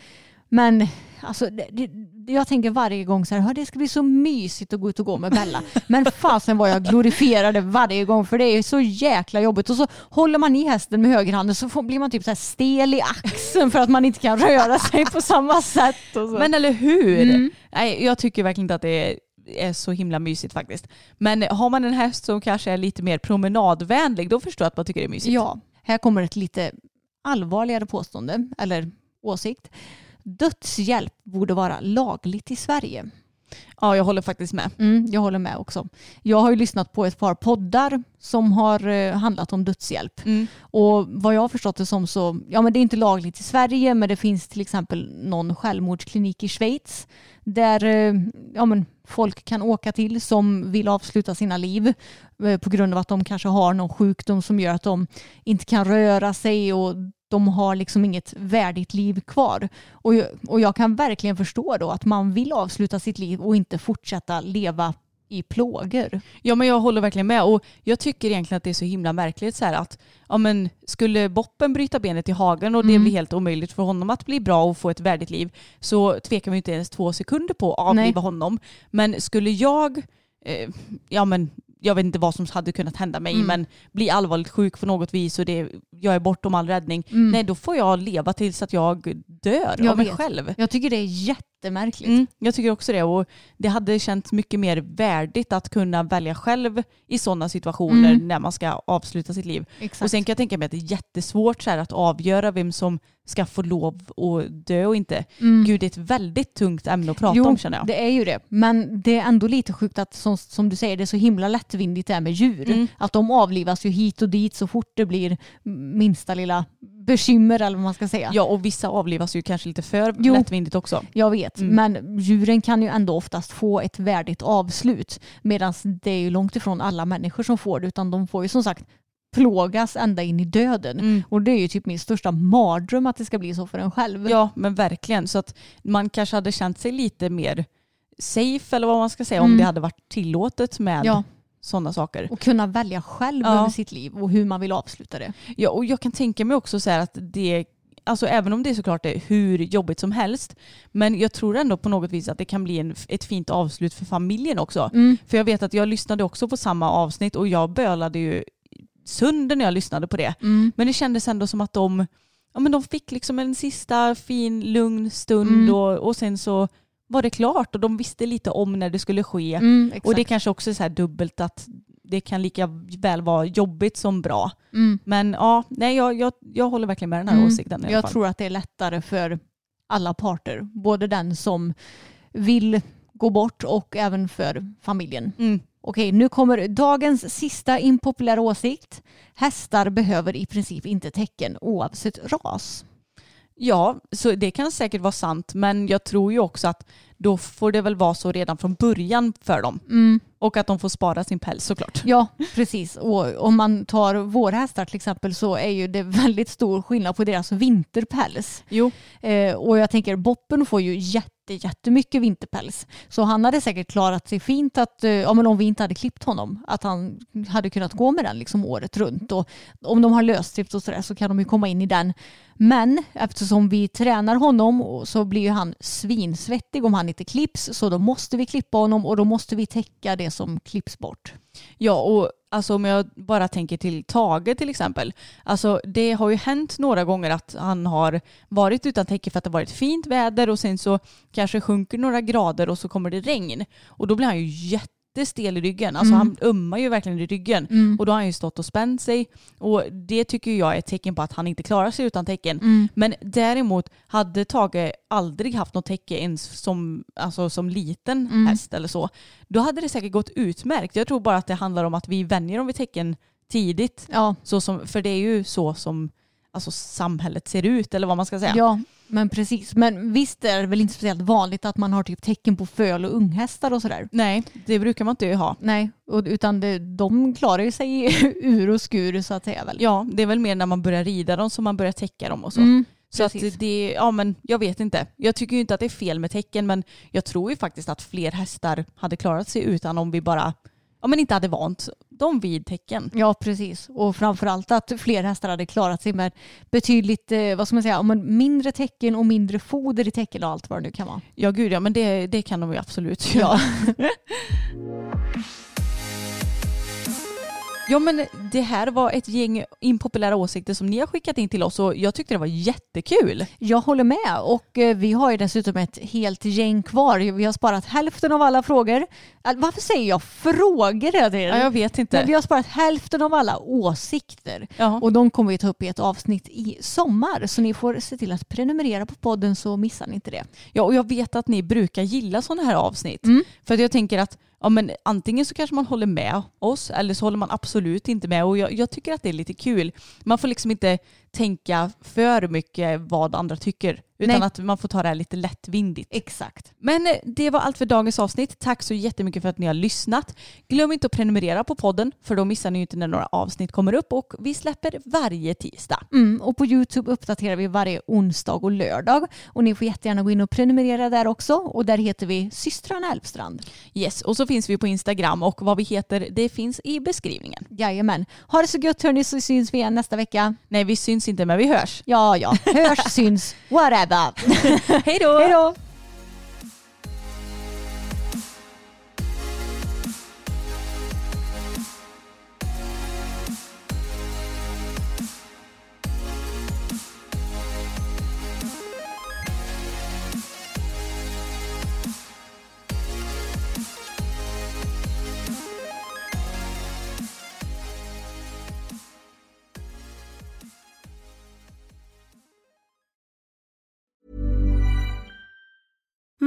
Men alltså, det, det, jag tänker varje gång så här, "Ja, det ska bli så mysigt att gå ut och gå med Bella. Men fasen vad jag glorifierar det varje gång för det är så jäkla jobbigt. Och så håller man i hästen med högerhanden så får, blir man typ så stel i axeln för att man inte kan röra sig på samma sätt. Men eller hur? Mm. Nej, jag tycker verkligen inte att det är, är så himla mysigt faktiskt. Men har man en häst som kanske är lite mer promenadvänlig, då förstår jag att man tycker det är mysigt. Ja, här kommer ett lite allvarligare påstående, eller åsikt. Dödshjälp borde vara lagligt i Sverige. ja, jag håller faktiskt med. Mm, jag håller med också. Jag har ju lyssnat på ett par poddar som har eh, handlat om dödshjälp. Mm. Och vad jag har förstått det som så, ja men det är inte lagligt i Sverige men det finns till exempel någon självmordsklinik i Schweiz där eh, ja, men folk kan åka till som vill avsluta sina liv eh, på grund av att de kanske har någon sjukdom som gör att de inte kan röra sig och de har liksom inget värdigt liv kvar. Och jag, och jag kan verkligen förstå då att man vill avsluta sitt liv och inte fortsätta leva i plågor. Ja men jag håller verkligen med och jag tycker egentligen att det är så himla märkligt så här att ja, men skulle Boppen bryta benet i hagen och det Mm. blir helt omöjligt för honom att bli bra och få ett värdigt liv så tvekar vi inte ens två sekunder på att avliva Nej. honom. Men skulle jag, eh, ja men jag vet inte vad som hade kunnat hända mig Mm. men bli allvarligt sjuk på något vis och det, jag är bortom all räddning. Mm. Nej då får jag leva tills att jag dör Jag av mig vet. själv. Jag tycker det är jättemärkligt. Mm, jag tycker också det och det hade känts mycket mer värdigt att kunna välja själv i sådana situationer Mm. när man ska avsluta sitt liv. Exakt. Och sen kan jag tänka mig att det är jättesvårt så här, att avgöra vem som ska få lov att dö och inte. Mm. Gud det är ett väldigt tungt ämne att prata jo, om känner jag. det är ju det. Men det är ändå lite sjukt att som, som du säger, det är så himla lättvindigt det här med djur. Mm. Att de avlivas ju hit och dit så fort det blir minsta lilla bekymmer eller vad man ska säga. Ja och vissa avlivas ju kanske lite för Jo. lättvindigt också. Jag vet, Mm. men djuren kan ju ändå oftast få ett värdigt avslut. Medan det är ju långt ifrån alla människor som får det, utan de får ju som sagt plågas ända in i döden. Mm. Och det är ju typ min största mardröm att det ska bli så för en själv. Ja men verkligen så att man kanske hade känt sig lite mer safe eller vad man ska säga om Mm. det hade varit tillåtet med Ja, sådana saker. och kunna välja själv Ja. över sitt liv och hur man vill avsluta det. Ja, och jag kan tänka mig också så här att det, alltså även om det såklart är hur jobbigt som helst, men jag tror ändå på något vis att det kan bli en, ett fint avslut för familjen också. Mm. För jag vet att jag lyssnade också på samma avsnitt och jag bölade ju sönder när jag lyssnade på det. Mm. Men det kändes ändå som att de, ja, men de fick liksom en sista fin lugn stund Mm. och, och sen så var det klart och de visste lite om när det skulle ske. Mm, och det kanske också är så här dubbelt att det kan lika väl vara jobbigt som bra. mm. Men ja, nej, jag, jag, jag håller verkligen med den här Mm. åsikten. i alla Jag tror att det är lättare för alla parter. Både den som vill gå bort och även för familjen. Mm. Okej, nu kommer dagens sista impopulära åsikt. Hästar behöver i princip inte tecken oavsett ras. Ja, så det kan säkert vara sant, men jag tror ju också att då får det väl vara så redan från början för dem. Och att de får spara sin päls såklart. Ja, precis. Och om man tar våra hästar till exempel så är ju det väldigt stor skillnad på deras vinterpäls. Jo, Eh, och jag tänker Boppen får ju jätte, jättemycket vinterpäls. Så han hade säkert klarat sig fint att, eh, ja, men om vi inte hade klippt honom, att han hade kunnat gå med den liksom året runt. Och om de har lösdrift och sådär så kan de ju komma in i den. Men eftersom vi tränar honom så blir ju han svinsvettig om han inte klipps så då måste vi klippa honom och då måste vi täcka det som klipps bort. ja och alltså om jag bara tänker till Tage till exempel. Alltså det har ju hänt några gånger att han har varit utan täcke för att det varit fint väder och sen så kanske sjunker några grader och så kommer det regn. Och då blir han ju jättestel i ryggen. Alltså Mm. han ömmar ju verkligen i ryggen. Och då har han ju stått och spänt sig. Och det tycker jag är ett tecken på att han inte klarar sig utan tecken. Men däremot hade Tage aldrig haft något täcke ens som, alltså som liten Mm. häst eller så. Då hade det säkert gått utmärkt. Jag tror bara att det handlar om att vi vänjer dem vid tecken tidigt. Ja, Så som, för det är ju så som alltså, samhället ser ut eller vad man ska säga. Ja, men precis. Men visst är det väl inte speciellt vanligt att man har typ tecken på föl och unghästar och sådär. Nej, det brukar man inte ha. Nej, och, utan det, de klarar ju sig ur och skur så att säga väl. Ja, det är väl mer när man börjar rida dem som man börjar täcka dem och så. Mm, Så att det, ja men jag vet inte. Jag tycker ju inte att det är fel med tecken men jag tror ju faktiskt att fler hästar hade klarat sig utan om vi bara, ja men inte hade vant dem vid tecken. Ja, precis. Och framförallt att fler hästar hade klarat sig med betydligt, eh, vad ska man säga, men mindre tecken och mindre foder i tecken och allt vad det nu kan vara. Ja gud ja, men det, det kan de ju absolut göra. Ja. Ja men det här var ett gäng impopulära åsikter som ni har skickat in till oss och jag tyckte det var jättekul. Jag håller med och eh, vi har ju dessutom ett helt gäng kvar. Vi har sparat hälften av alla frågor. Varför säger jag frågor tiden? Ja, jag vet Men inte. vi har sparat hälften av alla åsikter. Ja. Och de kommer vi ta upp i ett avsnitt i sommar. Så ni får se till att prenumerera på podden så missar ni inte det. Ja, och jag vet att ni brukar gilla sådana här avsnitt. Mm. För att jag tänker att ja, men antingen så kanske man håller med oss eller så håller man absolut inte med. Och jag, jag tycker att det är lite kul. Man får liksom inte tänka för mycket vad andra tycker. Utan Nej. att man får ta det här lite lättvindigt. Exakt. Men eh, det var allt för dagens avsnitt. Tack så jättemycket för att ni har lyssnat. Glöm inte att prenumerera på podden för då missar ni inte när några avsnitt kommer upp och vi släpper varje tisdag. Mm, och på YouTube uppdaterar vi varje onsdag och lördag. Och ni får jättegärna gå in och prenumerera där också. Och där heter vi systrarna Elfstrand. Yes, och så finns vi på Instagram och vad vi heter det finns i beskrivningen. Jajamän. Ha det så gött hörni så syns vi igen nästa vecka. Nej, vi syns inte men vi hörs. Ja, ja. Hörs, syns, whatever. Hej då! Hej då!